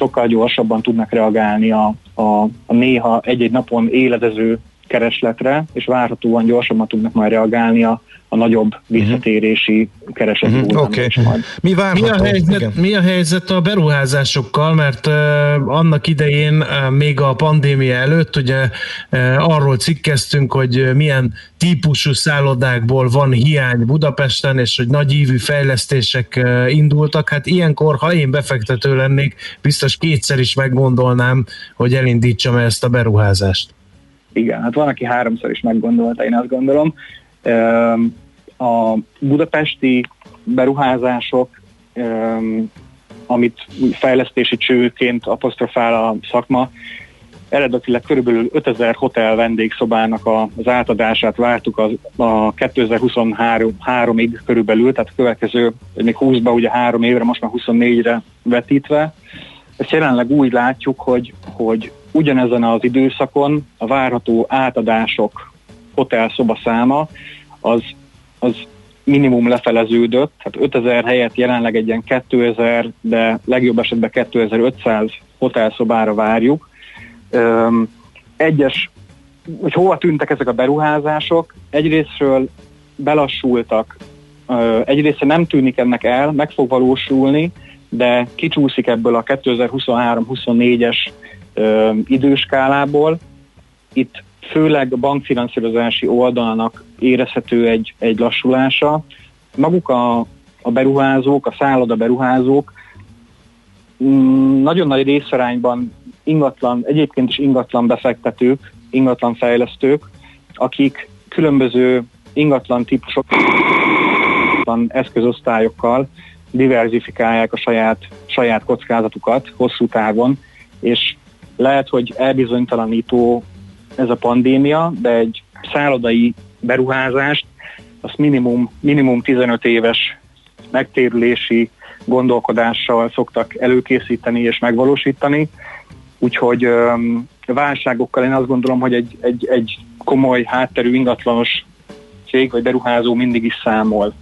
sokkal gyorsabban tudnak reagálni a, a, a néha egy-egy napon éledező keresletre, és várhatóan gyorsabban tudnak majd reagálni a, a nagyobb visszatérési Mhm, hullámra oké. is majd. Mi várható? Mi a, helyzet, Igen. mi a helyzet a beruházásokkal, mert uh, annak idején, uh, még a pandémia előtt, ugye uh, arról cikkeztünk, hogy uh, milyen típusú szállodákból van hiány Budapesten, és hogy nagy ívű fejlesztések uh, indultak. Hát ilyenkor, ha én befektető lennék, biztos kétszer is meggondolnám, hogy elindítsam ezt a beruházást. Igen, hát van, aki háromszor is meggondolta, én azt gondolom. A budapesti beruházások, amit fejlesztési csőként apostrofál a szakma, eredetileg körülbelül 5000 hotel vendégszobának a- az átadását vártuk az, a 2023-ig körülbelül, tehát a következő, még 20-ba ugye három évre, most már 24-re vetítve. Ezt jelenleg úgy látjuk, hogy, hogy ugyanezen az időszakon a várható átadások hotelszoba száma az, az minimum lefeleződött, tehát 5000 helyett jelenleg egy ilyen 2000, de legjobb esetben 2500 hotelszobára várjuk. Öm, egyes, hogy hova tűntek ezek a beruházások, egyrésztről belassultak, egyrészt nem tűnik ennek el, meg fog valósulni, de kicsúszik ebből a 2023-24-es ö, időskálából. Itt főleg a bankfinanszírozási oldalnak érezhető egy, egy lassulása. Maguk a, a beruházók, a szálloda beruházók mm, nagyon nagy részarányban ingatlan, egyébként is ingatlan befektetők, ingatlan fejlesztők, akik különböző ingatlan típusok ingatlan eszközosztályokkal diversifikálják a saját, saját kockázatukat hosszú távon, és lehet, hogy elbizonytalanító ez a pandémia, de egy szállodai beruházást, azt minimum, minimum 15 éves megtérülési gondolkodással szoktak előkészíteni és megvalósítani. Úgyhogy öm, válságokkal én azt gondolom, hogy egy, egy, egy komoly hátterű ingatlanos cég vagy beruházó mindig is számol.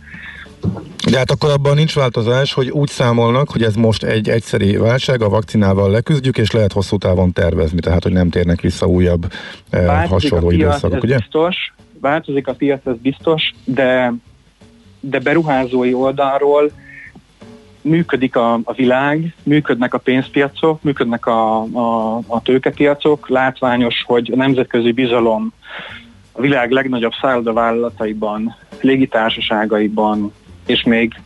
De hát akkor abban nincs változás, hogy úgy számolnak, hogy ez most egy egyszeri válság, a vakcinával leküzdjük, és lehet hosszú távon tervezni, tehát hogy nem térnek vissza újabb eh, Változik hasonló a piac, időszakok, ugye? biztos, változik a piac, ez biztos, de, de beruházói oldalról működik a, a világ, működnek a pénzpiacok, működnek a, a, a tőkepiacok, látványos, hogy a nemzetközi bizalom a világ legnagyobb szállodavállalataiban, légitársaságaiban, és még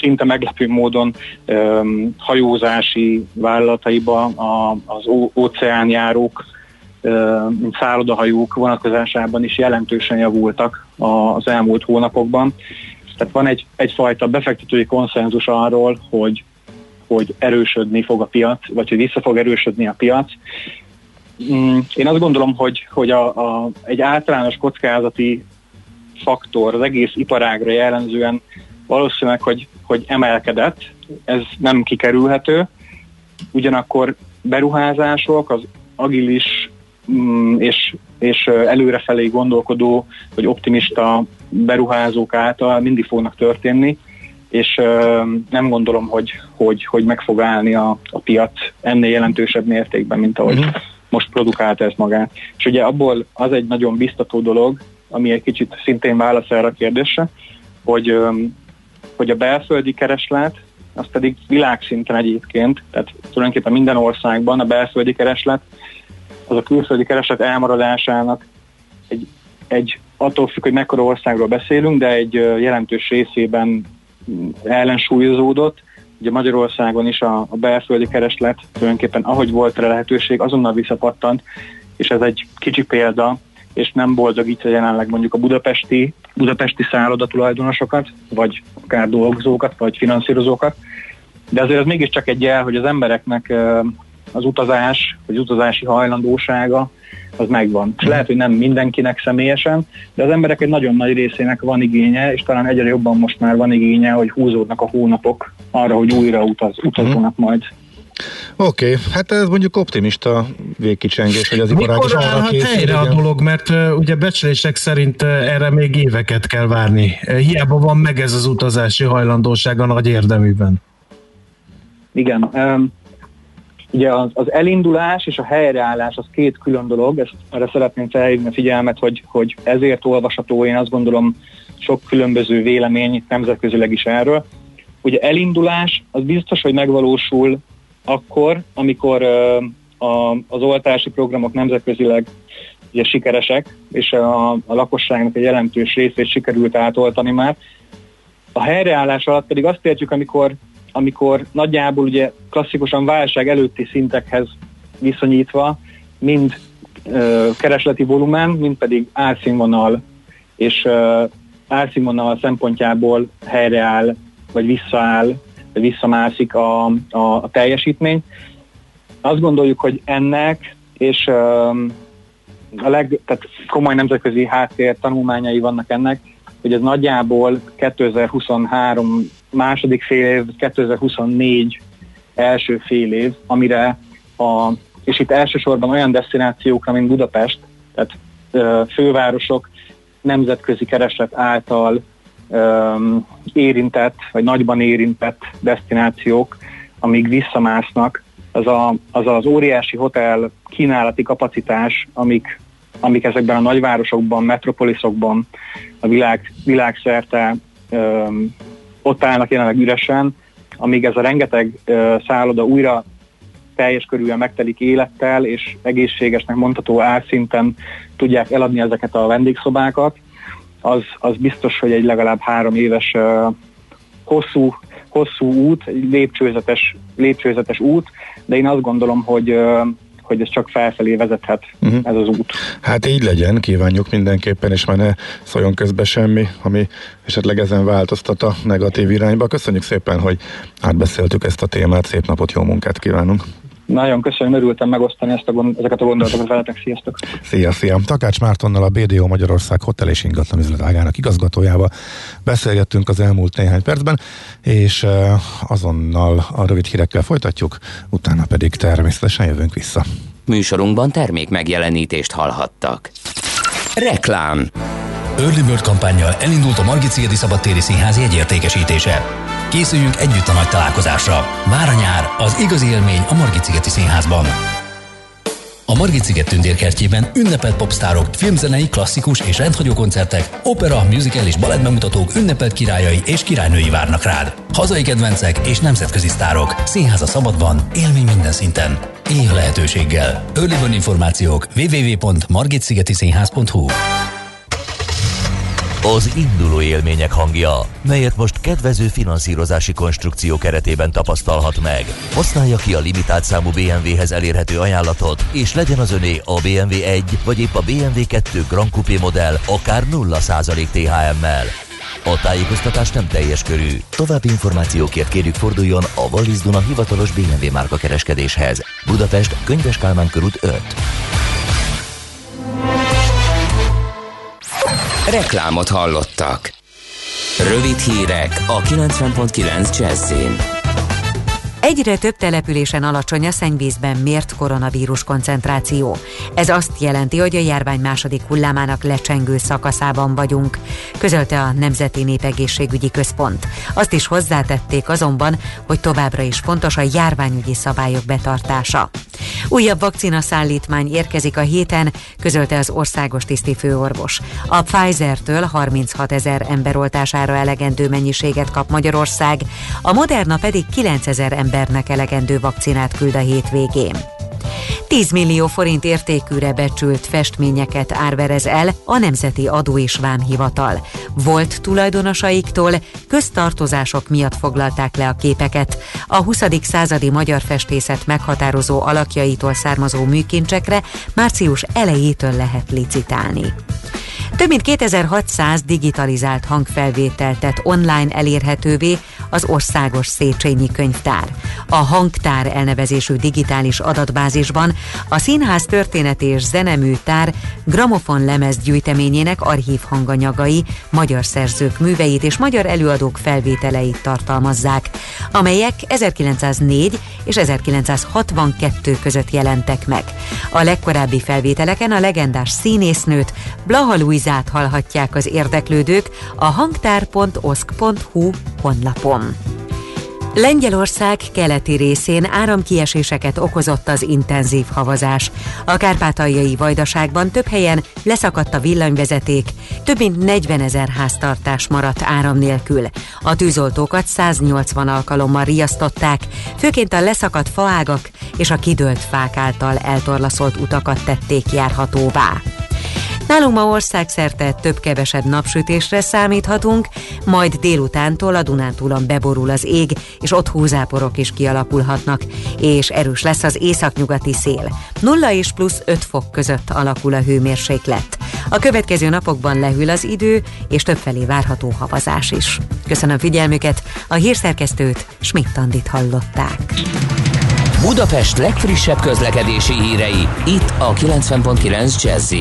szinte meglepő módon öm, hajózási vállalataiban a, az óceánjárók, mint szállodahajók vonatkozásában is jelentősen javultak az elmúlt hónapokban. Tehát van egy, egyfajta befektetői konszenzus arról, hogy, hogy erősödni fog a piac, vagy hogy vissza fog erősödni a piac. Mm, Én azt gondolom, hogy, hogy a, a, egy általános kockázati faktor az egész iparágra jellemzően valószínűleg, hogy, hogy emelkedett, ez nem kikerülhető, ugyanakkor beruházások, az agilis mm, és, és előrefelé gondolkodó, vagy optimista beruházók által mindig fognak történni, és nem gondolom, hogy, hogy, hogy meg fog állni a, a piac ennél jelentősebb mértékben, mint ahogy Mhm. most produkálta ezt magát. És ugye abból az egy nagyon biztató dolog, ami egy kicsit szintén válasz erre a kérdésre, hogy, hogy a belföldi kereslet, az pedig világszinten egyébként, tehát tulajdonképpen minden országban a belföldi kereslet, az a külföldi kereslet elmaradásának egy, egy attól függ, hogy mekkora országról beszélünk, de egy jelentős részében mm, ellensúlyozódott. Ugye Magyarországon is a, a belföldi kereslet tulajdonképpen ahogy volt rá lehetőség, azonnal visszapattant, és ez egy kicsi példa, és nem boldogítja jelenleg mondjuk a budapesti, budapesti szálloda tulajdonosokat, vagy akár dolgozókat, vagy finanszírozókat, de azért ez mégiscsak egy jel, hogy az embereknek az utazás, vagy utazási hajlandósága az megvan. És lehet, hogy nem mindenkinek személyesen, de az emberek egy nagyon nagy részének van igénye, és talán egyre jobban most már van igénye, hogy húzódnak a hónapok arra, hogy újra utaz, utazzanak majd. Oké, okay, hát ez mondjuk optimista végkicsengés, hogy az iparág is arra készül, helyre a dolog, mert uh, ugye becslések szerint uh, erre még éveket kell várni. Uh, hiába van meg ez az utazási hajlandóság a nagy érdeműben. Igen. Um, Ugye az, az elindulás és a helyreállás az két külön dolog, ezt erre szeretném felhívni a figyelmet, hogy, hogy ezért olvasható, én azt gondolom, sok különböző vélemény nemzetközileg is erről. Ugye elindulás az biztos, hogy megvalósul akkor, amikor az oltási programok nemzetközileg ugye sikeresek, és a, a lakosságnak egy jelentős részét sikerült átoltani már. A helyreállás alatt pedig azt értjük, amikor, amikor nagyjából ugye klasszikusan válság előtti szintekhez viszonyítva mind ö, keresleti volumen, mind pedig árszínvonal és ö, árszínvonal szempontjából helyreáll, vagy visszaáll, visszamászik a, a, a teljesítmény. Azt gondoljuk, hogy ennek és a leg, tehát komoly nemzetközi háttér tanulmányai vannak ennek, hogy ez nagyjából 2023 második fél év, 2024 első fél év, amire a, és itt elsősorban olyan destinációkra, mint Budapest, tehát fővárosok nemzetközi kereslet által ö, érintett, vagy nagyban érintett destinációk, amíg visszamásznak, az, a, az az óriási hotel kínálati kapacitás, amik, amik ezekben a nagyvárosokban, metropoliszokban, a világ, világszerte ö, ott állnak jelenleg üresen, amíg ez a rengeteg ö, szálloda újra teljes körülön megtelik élettel, és egészségesnek mondható árszinten tudják eladni ezeket a vendégszobákat, az, az biztos, hogy egy legalább három éves hosszú, hosszú út, egy lépcsőzetes, lépcsőzetes út, de én azt gondolom, hogy hogy ez csak felfelé vezethet uh-huh. ez az út. Hát így legyen, kívánjuk mindenképpen, és már ne szóljon közbe semmi, ami esetleg ezen változtat a negatív irányba. Köszönjük szépen, hogy átbeszéltük ezt a témát, szép napot, jó munkát kívánunk! Nagyon köszönöm, örültem megosztani ezt a gond, ezeket a gondolatokat veletek. Sziasztok! Szia, szia! Takács Mártonnal a BDO Magyarország Hotel és Ingatlan üzletágának igazgatójával beszélgettünk az elmúlt néhány percben, és azonnal a rövid hírekkel folytatjuk, utána pedig természetesen jövünk vissza. Műsorunkban termék megjelenítést hallhattak. Reklám Early Bird kampányjal elindult a Margit Szigeti Szabadtéri Színház jegyértékesítése. Készüljünk együtt a nagy találkozásra. Már a nyár, az igazi élmény a Margit Szigeti Színházban. A Margit sziget tündérkertjében ünnepelt popstárok, filmzenei, klasszikus és rendhagyó koncertek, opera, musical és balett bemutatók ünnepelt királyai és királynői várnak rád. Hazai kedvencek és nemzetközi sztárok. Színház a szabadban, élmény minden szinten. Élj a lehetőséggel. Early információk www.margitszigetiszínház.hu az induló élmények hangja, melyet most kedvező finanszírozási konstrukció keretében tapasztalhat meg. Használja ki a limitált számú BMW-hez elérhető ajánlatot, és legyen az öné a BMW 1 vagy épp a BMW 2 Grand Coupé modell akár 0% THM-mel. A tájékoztatás nem teljes körű. További információkért kérjük forduljon a Wallis Duna hivatalos BMW márka kereskedéshez. Budapest, Könyves Kálmán körút 5. Reklámot hallottak. Rövid hírek a 90.9 Jazzin. Egyre több településen alacsony a szennyvízben mért koronavírus koncentráció. Ez azt jelenti, hogy a járvány második hullámának lecsengő szakaszában vagyunk, közölte a Nemzeti Népegészségügyi Központ. Azt is hozzátették azonban, hogy továbbra is fontos a járványügyi szabályok betartása. Újabb vakcina szállítmány érkezik a héten, közölte az országos tiszti főorvos. A Pfizer-től 36 ezer ember oltására elegendő mennyiséget kap Magyarország, a Moderna pedig 9 ezer embernek elegendő vakcinát küld a hétvégén. 10 millió forint értékűre becsült festményeket árverez el a Nemzeti Adó és Vámhivatal. Volt tulajdonosaiktól köztartozások miatt foglalták le a képeket. A 20. századi magyar festészet meghatározó alakjaitól származó műkincsekre március elejétől lehet licitálni. Több mint 2600 digitalizált hangfelvételt tett online elérhetővé az Országos Széchenyi Könyvtár. A hangtár elnevezésű digitális adatbázisban a Színház történet és zeneműtár gramofon lemez gyűjteményének archív hanganyagai, magyar szerzők műveit és magyar előadók felvételeit tartalmazzák, amelyek 1904 és 1962 között jelentek meg. A legkorábbi felvételeken a legendás színésznőt, Blaha Luizát hallhatják az érdeklődők a hangtár.oszk.hu honlapon. Lengyelország keleti részén áramkieséseket okozott az intenzív havazás. A kárpátaljai vajdaságban több helyen leszakadt a villanyvezeték, több mint 40 ezer háztartás maradt áram nélkül. A tűzoltókat 180 alkalommal riasztották, főként a leszakadt faágak és a kidőlt fák által eltorlaszolt utakat tették járhatóvá. Nálunk ma országszerte több-kevesebb napsütésre számíthatunk, majd délutántól a Dunántúlon beborul az ég, és ott húzáporok is kialakulhatnak, és erős lesz az északnyugati szél. 0 és plusz 5 fok között alakul a hőmérséklet. A következő napokban lehűl az idő, és többfelé várható havazás is. Köszönöm figyelmüket, a hírszerkesztőt Schmidt-Tandit hallották. Budapest legfrissebb közlekedési hírei, itt a 90.9 jazz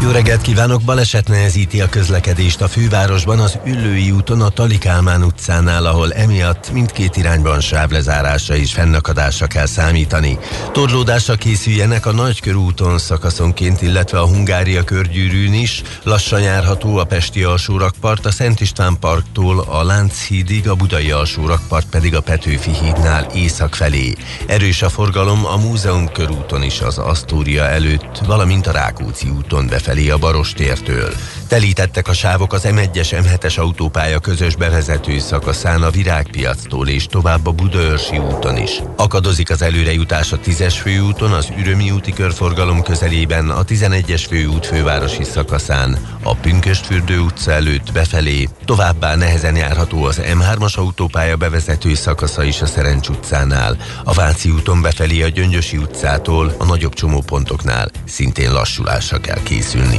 jó reggelt kívánok! Baleset nehezíti a közlekedést a fővárosban az Üllői úton a Talikálmán utcánál, ahol emiatt mindkét irányban sávlezárásra és fennakadásra kell számítani. Torlódásra készüljenek a Nagykörúton szakaszonként, illetve a Hungária körgyűrűn is. Lassan járható a Pesti alsórakpart, a Szent István parktól a Lánchídig, a Budai alsórakpart pedig a Petőfi hídnál észak felé. Erős a forgalom a Múzeum körúton is az Asztória előtt, valamint a Rákóczi úton befelé befelé a Barostértől. Telítettek a sávok az M1-es M7-es autópálya közös bevezető szakaszán a Virágpiactól és tovább a Budaörsi úton is. Akadozik az előrejutás a 10-es főúton, az Ürömi úti körforgalom közelében, a 11-es főút fővárosi szakaszán, a Pünköstfürdő utca előtt befelé, továbbá nehezen járható az M3-as autópálya bevezető szakasza is a Szerencs utcánál, a Váci úton befelé a Gyöngyösi utcától, a nagyobb csomópontoknál szintén lassulásra kell készülni.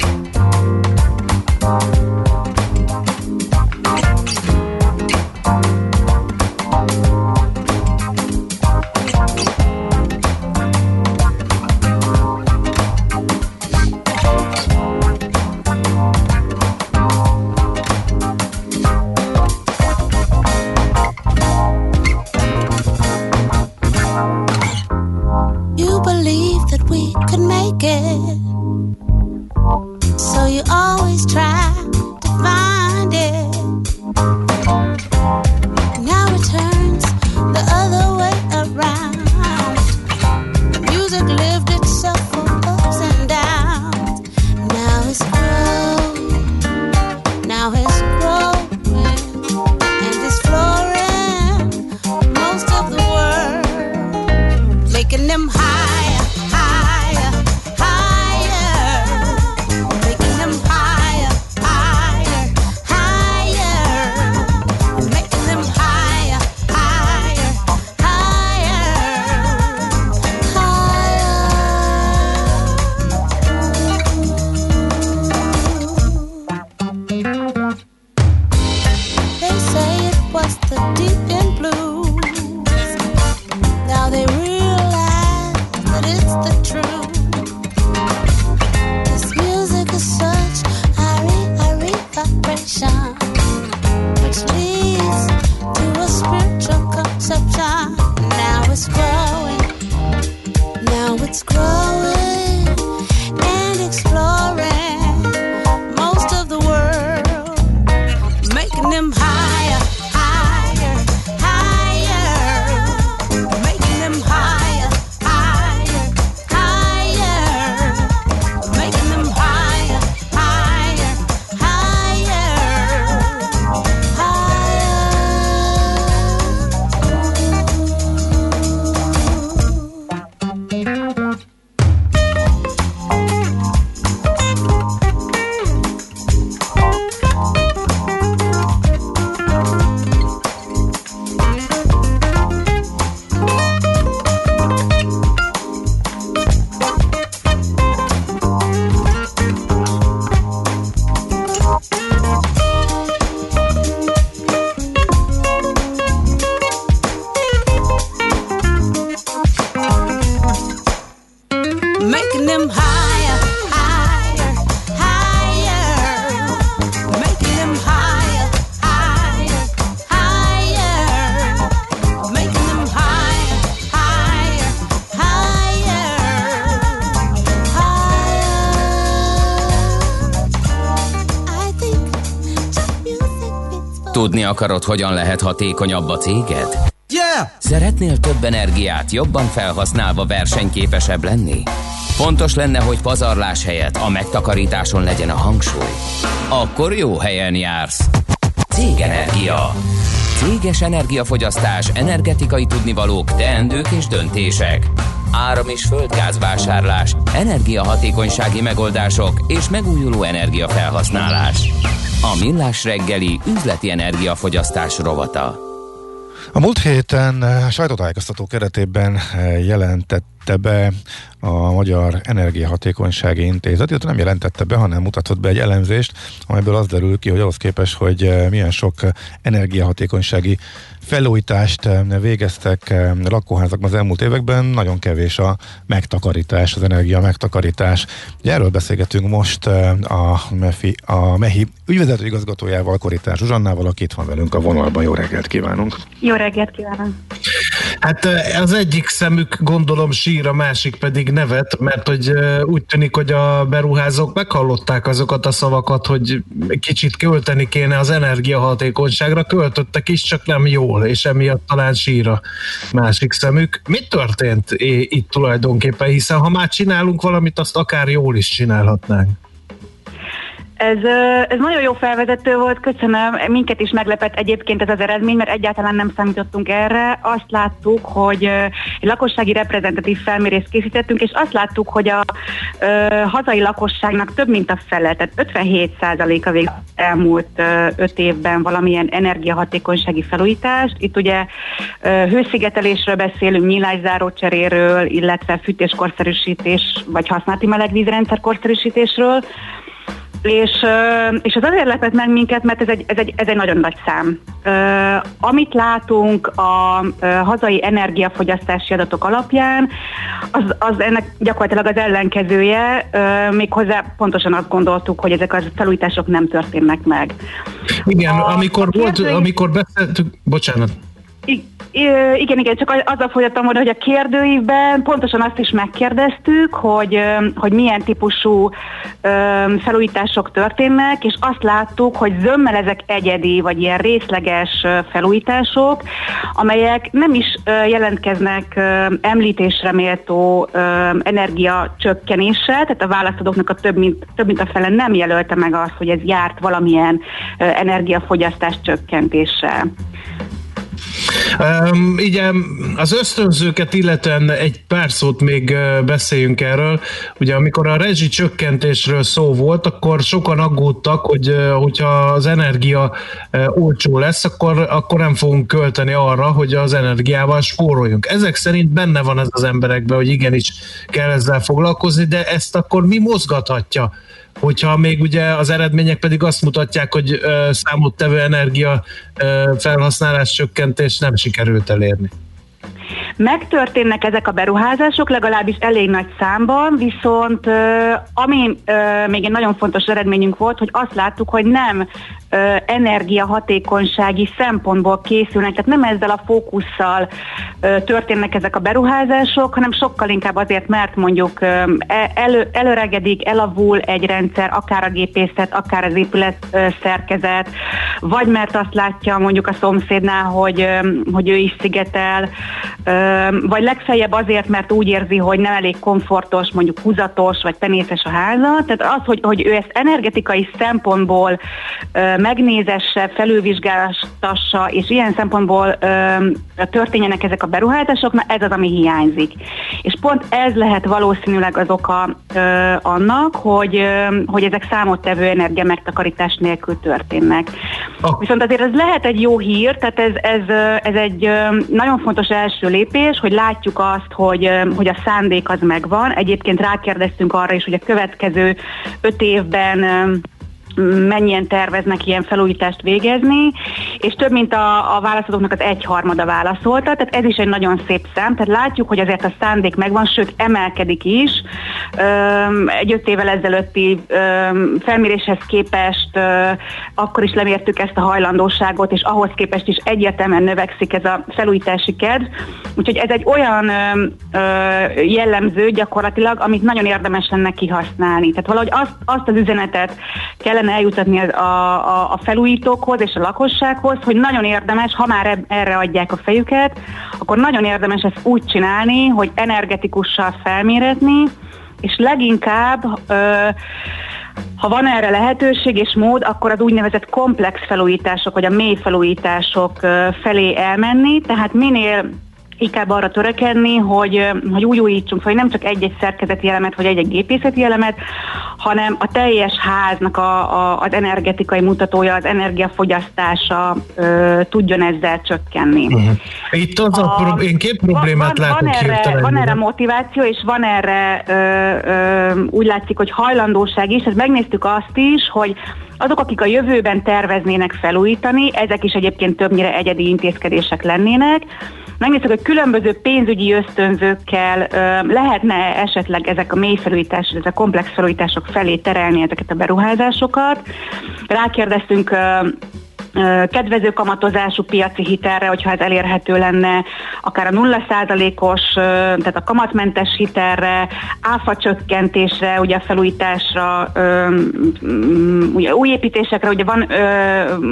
Akarod, hogyan lehet hatékonyabb a céged? Yeah! Szeretnél több energiát jobban felhasználva versenyképesebb lenni? Fontos lenne, hogy pazarlás helyett a megtakarításon legyen a hangsúly. Akkor jó helyen jársz. Cégenergia. Céges energiafogyasztás, energetikai tudnivalók, teendők és döntések. Áram- és földgázvásárlás, energiahatékonysági megoldások és megújuló energiafelhasználás. A Millás reggeli üzleti energiafogyasztás rovata. A múlt héten eh, sajtótájékoztató keretében eh, jelentette be a Magyar Energiahatékonysági Intézet, illetve nem jelentette be, hanem mutatott be egy elemzést, amelyből az derül ki, hogy ahhoz képest, hogy eh, milyen sok energiahatékonysági felújítást végeztek lakóházakban az elmúlt években, nagyon kevés a megtakarítás, az energia megtakarítás. Ugye erről beszélgetünk most a, MEFI, a MEHI ügyvezető igazgatójával, Koritás Zsuzsannával, aki itt van velünk a vonalban. Jó reggelt kívánunk! Jó reggelt kívánok! Hát az egyik szemük gondolom sír, a másik pedig nevet, mert hogy úgy tűnik, hogy a beruházók meghallották azokat a szavakat, hogy kicsit költeni kéne az energiahatékonyságra, költöttek is, csak nem jól, és emiatt talán sír a másik szemük. Mi történt itt tulajdonképpen, hiszen ha már csinálunk valamit, azt akár jól is csinálhatnánk. Ez, ez nagyon jó felvezető volt, köszönöm. Minket is meglepett egyébként ez az eredmény, mert egyáltalán nem számítottunk erre. Azt láttuk, hogy egy lakossági reprezentatív felmérést készítettünk, és azt láttuk, hogy a ö, hazai lakosságnak több mint a fele, tehát 57 a vég elmúlt 5 évben valamilyen energiahatékonysági felújítást. Itt ugye ö, hőszigetelésről beszélünk, nyílászáró cseréről, illetve fűtéskorszerűsítés, vagy használati melegvízrendszer korszerűsítésről és, és az azért lepett meg minket, mert ez egy, ez egy, ez egy nagyon nagy szám. Amit látunk a hazai energiafogyasztási adatok alapján, az, az ennek gyakorlatilag az ellenkezője, méghozzá pontosan azt gondoltuk, hogy ezek a felújítások nem történnek meg. Igen, a, amikor, a volt, amikor beszéltük, bocsánat, igen, igen, csak azzal folytattam hogy a kérdőívben pontosan azt is megkérdeztük, hogy, hogy milyen típusú felújítások történnek, és azt láttuk, hogy zömmel ezek egyedi, vagy ilyen részleges felújítások, amelyek nem is jelentkeznek említésre méltó energia csökkenéssel, tehát a válaszadóknak a több mint, több mint a fele nem jelölte meg azt, hogy ez járt valamilyen energiafogyasztás csökkentéssel. Um, igen, az ösztönzőket illetően egy pár szót még beszéljünk erről. Ugye amikor a rezsi csökkentésről szó volt, akkor sokan aggódtak, hogy hogyha az energia olcsó lesz, akkor, akkor nem fogunk költeni arra, hogy az energiával spóroljunk. Ezek szerint benne van ez az emberekben, hogy igenis kell ezzel foglalkozni, de ezt akkor mi mozgathatja? Hogyha még ugye az eredmények pedig azt mutatják, hogy számottevő energia felhasználás csökkentés nem sikerült elérni. Megtörténnek ezek a beruházások, legalábbis elég nagy számban, viszont ami még egy nagyon fontos eredményünk volt, hogy azt láttuk, hogy nem energiahatékonysági szempontból készülnek, tehát nem ezzel a fókusszal történnek ezek a beruházások, hanem sokkal inkább azért, mert mondjuk e, elő, előregedik, elavul egy rendszer, akár a gépészet, akár az épület szerkezet, vagy mert azt látja mondjuk a szomszédnál, hogy, hogy ő is szigetel, vagy legfeljebb azért, mert úgy érzi, hogy nem elég komfortos, mondjuk húzatos, vagy penészes a háza. Tehát az, hogy, hogy ő ezt energetikai szempontból megnézesse, felülvizsgáltassa, és ilyen szempontból történjenek ezek a beruházások, na ez az, ami hiányzik. És pont ez lehet valószínűleg az oka annak, hogy, hogy ezek számottevő energia megtakarítás nélkül történnek. Viszont azért ez lehet egy jó hír, tehát ez, ez, ez egy nagyon fontos első lépés, hogy látjuk azt, hogy, hogy a szándék az megvan. Egyébként rákérdeztünk arra is, hogy a következő öt évben mennyien terveznek ilyen felújítást végezni, és több mint a, a válaszadóknak az egyharmada válaszolta, tehát ez is egy nagyon szép szám, tehát látjuk, hogy azért a szándék megvan, sőt emelkedik is. Egy öt évvel ezelőtti felméréshez képest akkor is lemértük ezt a hajlandóságot, és ahhoz képest is egyértelműen növekszik ez a felújítási kedv. Úgyhogy ez egy olyan jellemző gyakorlatilag, amit nagyon érdemes lenne kihasználni. Tehát valahogy azt, azt az üzenetet kell kellene eljutatni a, a, a felújítókhoz és a lakossághoz, hogy nagyon érdemes, ha már erre adják a fejüket, akkor nagyon érdemes ezt úgy csinálni, hogy energetikussal felméretni, és leginkább ö, ha van erre lehetőség és mód, akkor az úgynevezett komplex felújítások, vagy a mély felújítások felé elmenni, tehát minél inkább arra törekedni, hogy, hogy úgy újítsunk fel, hogy nem csak egy-egy szerkezeti elemet, vagy egy-egy gépészeti elemet, hanem a teljes háznak a, a, az energetikai mutatója, az energiafogyasztása ö, tudjon ezzel csökkenni. Uh-huh. Itt az a, A- pro- én két problémát van, látok van erre, hirtelen. van erre motiváció, és van erre ö, ö, úgy látszik, hogy hajlandóság is. Hát megnéztük azt is, hogy azok, akik a jövőben terveznének felújítani, ezek is egyébként többnyire egyedi intézkedések lennének. Megnézzük, hogy különböző pénzügyi ösztönzőkkel lehetne esetleg ezek a mély felújítások, ezek a komplex felújítások felé terelni ezeket a beruházásokat. Rákérdeztünk kedvező kamatozású piaci hitelre, hogyha ez elérhető lenne, akár a 0%-os, ö, tehát a kamatmentes hitelre, áfa csökkentésre, ugye a felújításra, ugye új építésekre, ugye van,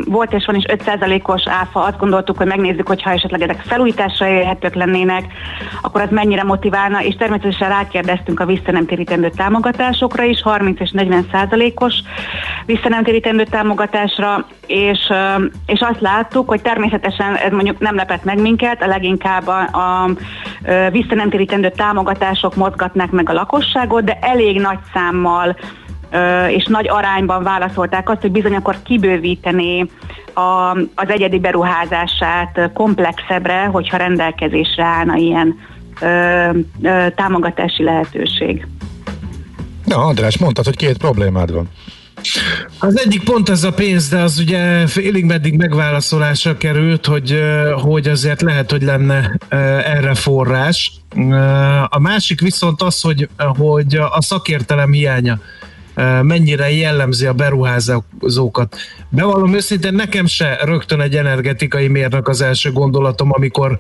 volt és van is 5%-os áfa, azt gondoltuk, hogy megnézzük, hogyha esetleg ezek felújításra érhetők lennének, akkor az mennyire motiválna, és természetesen rákérdeztünk a visszanemtérítendő támogatásokra is, 30 és 40 százalékos visszanemtérítendő támogatásra, és, és azt láttuk, hogy természetesen ez mondjuk nem lepett meg minket, a leginkább a, a visszanemtérítendő támogatások mozgatnák meg a lakosságot, de elég nagy számmal és nagy arányban válaszolták azt, hogy bizony akkor kibővíteni a, az egyedi beruházását komplexebbre, hogyha rendelkezésre állna ilyen ö, ö, támogatási lehetőség. Na, András, mondtad, hogy két problémád van. Az egyik pont ez a pénz, de az ugye félig meddig megválaszolásra került, hogy, hogy azért lehet, hogy lenne erre forrás. A másik viszont az, hogy, hogy a szakértelem hiánya mennyire jellemzi a beruházókat. Bevallom őszintén, nekem se rögtön egy energetikai mérnök az első gondolatom, amikor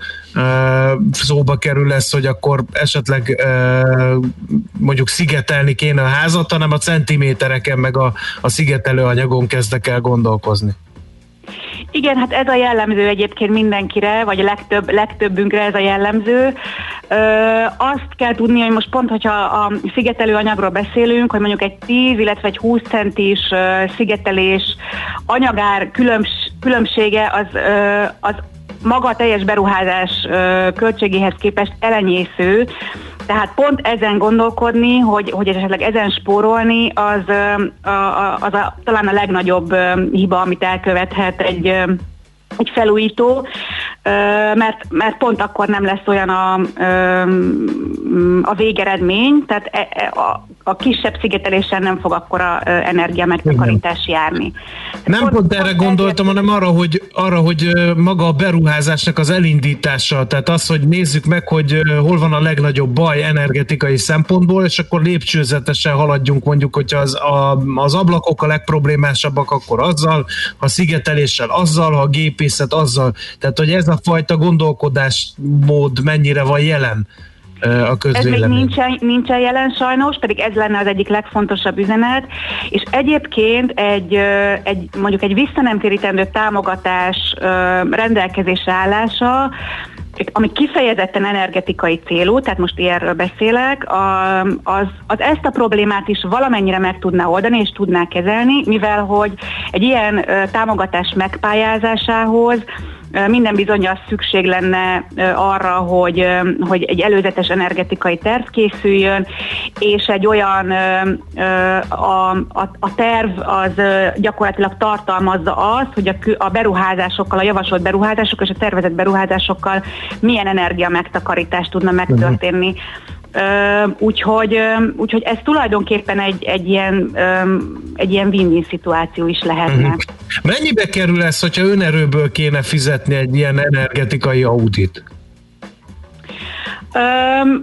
szóba kerül lesz, hogy akkor esetleg mondjuk szigetelni kéne a házat, hanem a centimétereken meg a, a szigetelő anyagon kezdek el gondolkozni. Igen, hát ez a jellemző egyébként mindenkire, vagy a legtöbb, legtöbbünkre ez a jellemző. Ö, azt kell tudni, hogy most pont, hogyha a szigetelő anyagról beszélünk, hogy mondjuk egy 10, illetve egy 20 centis ö, szigetelés anyagár különbs, különbsége az, ö, az maga a teljes beruházás költségéhez képest elenyésző, tehát pont ezen gondolkodni, hogy, hogy esetleg ezen spórolni, az, az a, talán a legnagyobb hiba, amit elkövethet egy, egy felújító, mert, mert pont akkor nem lesz olyan a, a végeredmény, tehát e- e- a, kisebb szigetelésen nem fog akkora energia megtakarítás járni. Nem pont erre gondoltam, hanem arra, hogy, arra, hogy maga a beruházásnak az elindítása, tehát az, hogy nézzük meg, hogy hol van a legnagyobb baj energetikai szempontból, és akkor lépcsőzetesen haladjunk, mondjuk, hogyha az, a, az ablakok a legproblémásabbak, akkor azzal, ha szigeteléssel azzal, ha gépészet azzal. Tehát, hogy ez a fajta gondolkodásmód mennyire van jelen a Ez még nincsen, nincsen jelen sajnos, pedig ez lenne az egyik legfontosabb üzenet, és egyébként egy, egy mondjuk egy visszanemtérítendő támogatás rendelkezésre állása, ami kifejezetten energetikai célú, tehát most ilyenről beszélek, az, az ezt a problémát is valamennyire meg tudná oldani és tudná kezelni, mivel hogy egy ilyen támogatás megpályázásához minden bizonyos szükség lenne arra, hogy, hogy egy előzetes energetikai terv készüljön, és egy olyan a, a, a terv az gyakorlatilag tartalmazza azt, hogy a, a beruházásokkal, a javasolt beruházásokkal és a tervezett beruházásokkal milyen energia megtakarítás tudna megtörténni. Ö, úgyhogy, úgyhogy ez tulajdonképpen egy, egy, ilyen, egy ilyen win-win szituáció is lehetne. Mhm. Mennyibe kerül ez, hogyha önerőből kéne fizetni egy ilyen energetikai audit?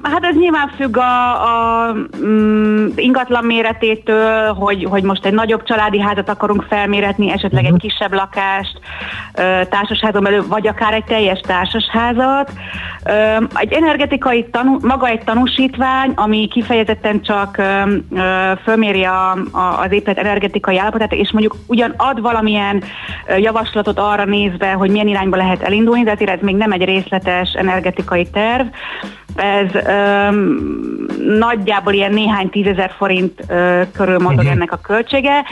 Hát ez nyilván függ a, a mm, ingatlan méretétől, hogy, hogy most egy nagyobb családi házat akarunk felméretni, esetleg egy kisebb lakást, társasházon belül, vagy akár egy teljes társasházat. Egy energetikai tanú, maga egy tanúsítvány, ami kifejezetten csak fölméri a, a, az épület energetikai állapotát, és mondjuk ugyan ad valamilyen javaslatot arra nézve, hogy milyen irányba lehet elindulni, de azért ez még nem egy részletes energetikai terv. Ez öm, nagyjából ilyen néhány tízezer forint ö, körül mozog uh-huh. ennek a költsége.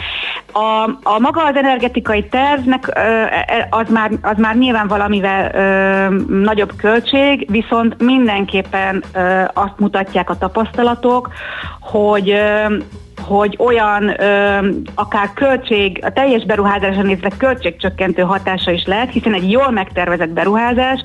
A, a maga az energetikai tervnek ö, e- az, már, az már nyilván valamivel ö, nagyobb költség, viszont mindenképpen ö, azt mutatják a tapasztalatok, hogy ö, hogy olyan ö, akár költség, a teljes beruházásra nézve költségcsökkentő hatása is lehet, hiszen egy jól megtervezett beruházás,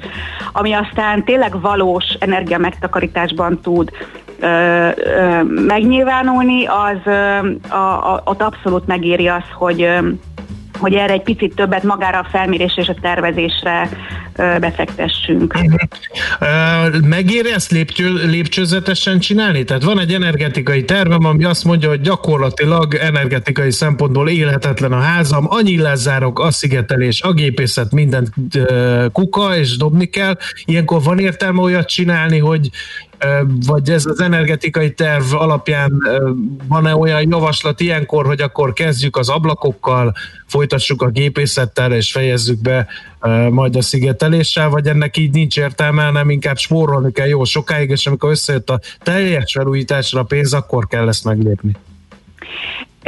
ami aztán tényleg valós energia megtakarításban tud ö, ö, megnyilvánulni, az ö, a, a, ott abszolút megéri az, hogy ö, hogy erre egy picit többet magára a felmérésre és a tervezésre befektessünk. Uh, Megéri ezt lépcső, lépcsőzetesen csinálni? Tehát van egy energetikai tervem, ami azt mondja, hogy gyakorlatilag energetikai szempontból élhetetlen a házam, annyi lezárok, a szigetelés, a gépészet, mindent kuka, és dobni kell. Ilyenkor van értelme olyat csinálni, hogy vagy ez az energetikai terv alapján van-e olyan javaslat ilyenkor, hogy akkor kezdjük az ablakokkal, folytassuk a gépészettel és fejezzük be majd a szigeteléssel, vagy ennek így nincs értelme, hanem inkább spórolni kell jó sokáig, és amikor összejött a teljes felújításra a pénz, akkor kell ezt meglépni.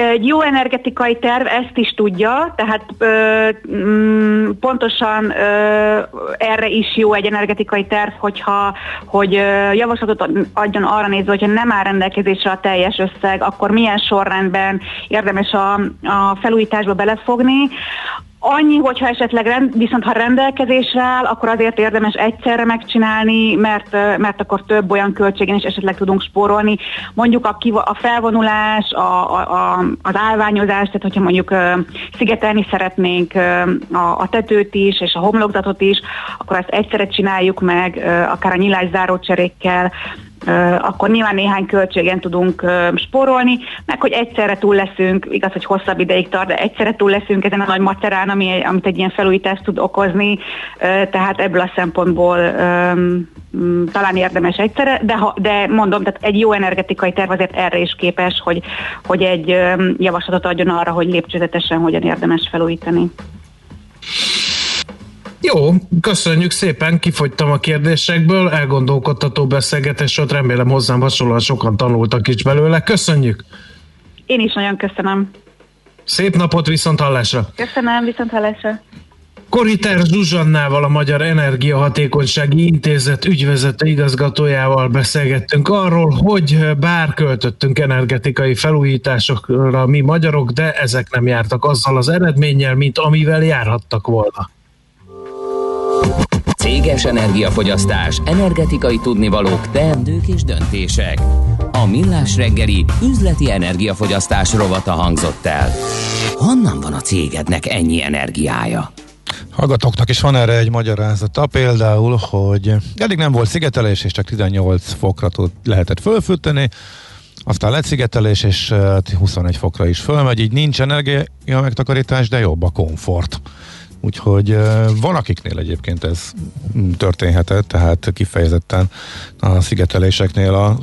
Egy jó energetikai terv ezt is tudja, tehát ö, mm, pontosan ö, erre is jó egy energetikai terv, hogyha hogy ö, javaslatot adjon arra nézve, hogyha nem áll rendelkezésre a teljes összeg, akkor milyen sorrendben érdemes a, a felújításba belefogni. Annyi, hogyha esetleg rend, viszont ha rendelkezésre áll, akkor azért érdemes egyszerre megcsinálni, mert, mert akkor több olyan költségen is esetleg tudunk spórolni. Mondjuk a, a felvonulás, a, a, az állványozás, tehát hogyha mondjuk szigetelni szeretnénk a, tetőt is, és a homlokzatot is, akkor ezt egyszerre csináljuk meg, akár a nyilászáró cserékkel, akkor nyilván néhány költségen tudunk spórolni, meg hogy egyszerre túl leszünk, igaz, hogy hosszabb ideig tart, de egyszerre túl leszünk ezen a nagy macerán, ami, amit egy ilyen felújítást tud okozni, tehát ebből a szempontból talán érdemes egyszerre, de, ha, de mondom, tehát egy jó energetikai terv azért erre is képes, hogy, hogy egy javaslatot adjon arra, hogy lépcsőzetesen hogyan érdemes felújítani. Jó, köszönjük szépen, kifogytam a kérdésekből, elgondolkodtató beszélgetés volt, remélem hozzám hasonlóan sokan tanultak is belőle. Köszönjük! Én is nagyon köszönöm. Szép napot, viszont hallásra! Köszönöm, viszont hallásra! Koriter Zsuzsannával, a Magyar Energiahatékonysági Intézet ügyvezető igazgatójával beszélgettünk arról, hogy bár költöttünk energetikai felújításokra mi magyarok, de ezek nem jártak azzal az eredménnyel, mint amivel járhattak volna. Céges energiafogyasztás, energetikai tudnivalók, teendők és döntések. A Millás reggeli üzleti energiafogyasztás rovata hangzott el. Honnan van a cégednek ennyi energiája? Hallgatóknak is van erre egy magyarázata, például, hogy eddig nem volt szigetelés, és csak 18 fokra tud, lehetett fölfűteni, aztán lett szigetelés, és 21 fokra is fölmegy, így nincs energia megtakarítás, de jobb a komfort. Úgyhogy van akiknél egyébként ez történhetett, tehát kifejezetten a szigeteléseknél a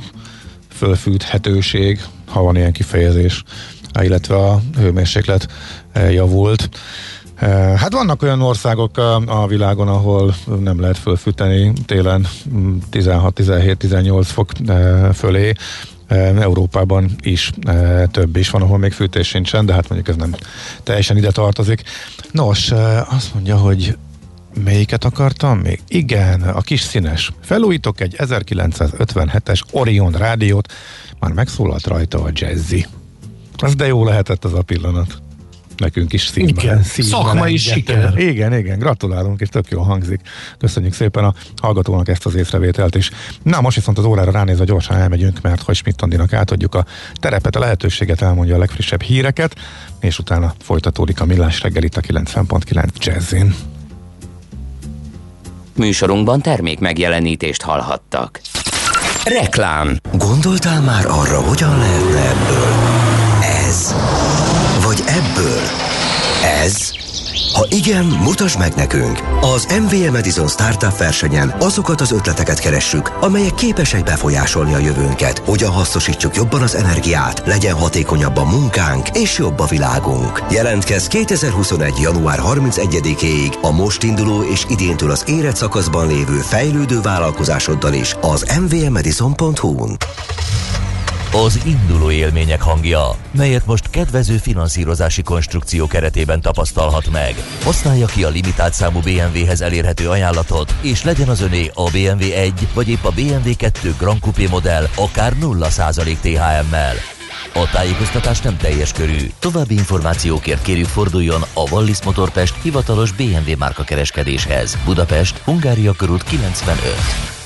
fölfűthetőség, ha van ilyen kifejezés, illetve a hőmérséklet javult. Hát vannak olyan országok a világon, ahol nem lehet fölfűteni télen 16-17-18 fok fölé, Európában is több is van, ahol még fűtés sincsen, de hát mondjuk ez nem teljesen ide tartozik. Nos, azt mondja, hogy melyiket akartam még? Igen, a kis színes. Felújítok egy 1957-es Orion rádiót, már megszólalt rajta a jazzy. Az de jó lehetett az a pillanat nekünk is szívben. Igen, szívben szakmai siker. Igen, igen, gratulálunk, és tök jól hangzik. Köszönjük szépen a hallgatónak ezt az észrevételt is. Na, most viszont az órára ránézve gyorsan elmegyünk, mert hogy Schmidt Andinak átadjuk a terepet, a lehetőséget, elmondja a legfrissebb híreket, és utána folytatódik a millás reggel itt a 90.9 Jazzin. Műsorunkban termék megjelenítést hallhattak. Reklám. Gondoltál már arra, hogyan lehetne ebből? Ez. Vagy ebből? Ez. Ha igen, mutasd meg nekünk! Az MVM Edison Startup versenyen azokat az ötleteket keressük, amelyek képesek befolyásolni a jövőnket, hogyan hasznosítsuk jobban az energiát, legyen hatékonyabb a munkánk és jobb a világunk. Jelentkezz 2021. január 31-ig a most induló és idéntől az érett szakaszban lévő fejlődő vállalkozásoddal is az mvmedison.hu-n. Az induló élmények hangja, melyet most kedvező finanszírozási konstrukció keretében tapasztalhat meg. Használja ki a limitált számú BMW-hez elérhető ajánlatot, és legyen az öné a BMW 1 vagy épp a BMW 2 Grand Coupé modell akár 0% THM-mel. A tájékoztatás nem teljes körű. További információkért kérjük forduljon a Wallis Motorpest hivatalos BMW márka kereskedéshez. Budapest, Hungária körút 95.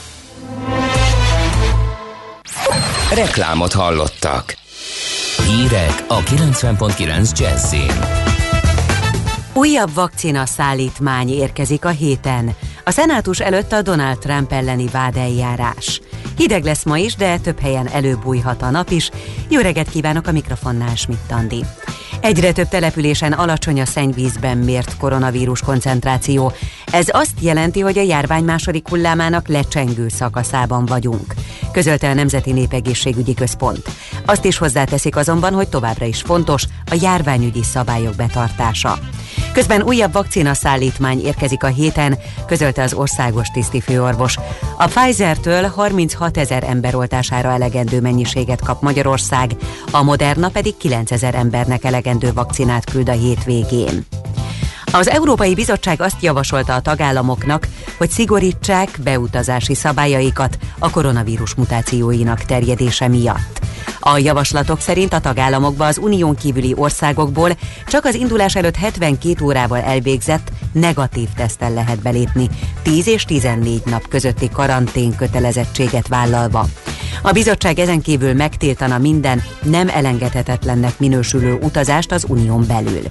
Reklámot hallottak. Hírek a 90.9 Jazzin. Újabb vakcina szállítmány érkezik a héten. A szenátus előtt a Donald Trump elleni vádeljárás. Hideg lesz ma is, de több helyen előbújhat a nap is. Jó reggelt kívánok a mikrofonnál, Schmidt Andi. Egyre több településen alacsony a szennyvízben mért koronavírus koncentráció. Ez azt jelenti, hogy a járvány második hullámának lecsengő szakaszában vagyunk, közölte a Nemzeti Népegészségügyi Központ. Azt is hozzáteszik azonban, hogy továbbra is fontos a járványügyi szabályok betartása. Közben újabb vakcina szállítmány érkezik a héten, közölte az országos tisztifőorvos. A Pfizer-től 36 ezer ember oltására elegendő mennyiséget kap Magyarország, a Moderna pedig 9 ezer embernek elegendő vakcinát küld a hétvégén. Az Európai Bizottság azt javasolta a tagállamoknak, hogy szigorítsák beutazási szabályaikat a koronavírus mutációinak terjedése miatt. A javaslatok szerint a tagállamokba az unión kívüli országokból csak az indulás előtt 72 órával elvégzett negatív tesztel lehet belépni, 10 és 14 nap közötti karantén kötelezettséget vállalva. A bizottság ezen kívül megtiltana minden nem elengedhetetlennek minősülő utazást az unión belül.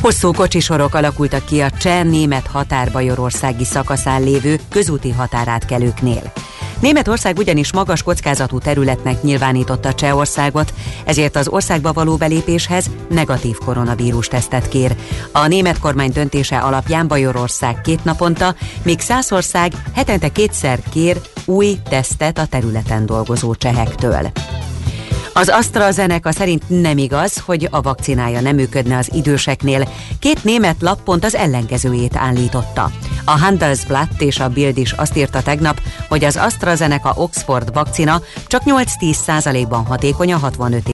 Hosszú kocsisorok alakultak ki a cseh-német határbajorországi szakaszán lévő közúti határátkelőknél. Németország ugyanis magas kockázatú területnek nyilvánította Csehországot, ezért az országba való belépéshez negatív koronavírus tesztet kér. A német kormány döntése alapján Bajorország két naponta, míg Szászország hetente kétszer kér új tesztet a területen dolgozó csehektől. Az AstraZeneca szerint nem igaz, hogy a vakcinája nem működne az időseknél. Két német lap pont az ellenkezőjét állította. A Handelsblatt és a Bild is azt írta tegnap, hogy az AstraZeneca Oxford vakcina csak 8-10 százalékban hatékony a 65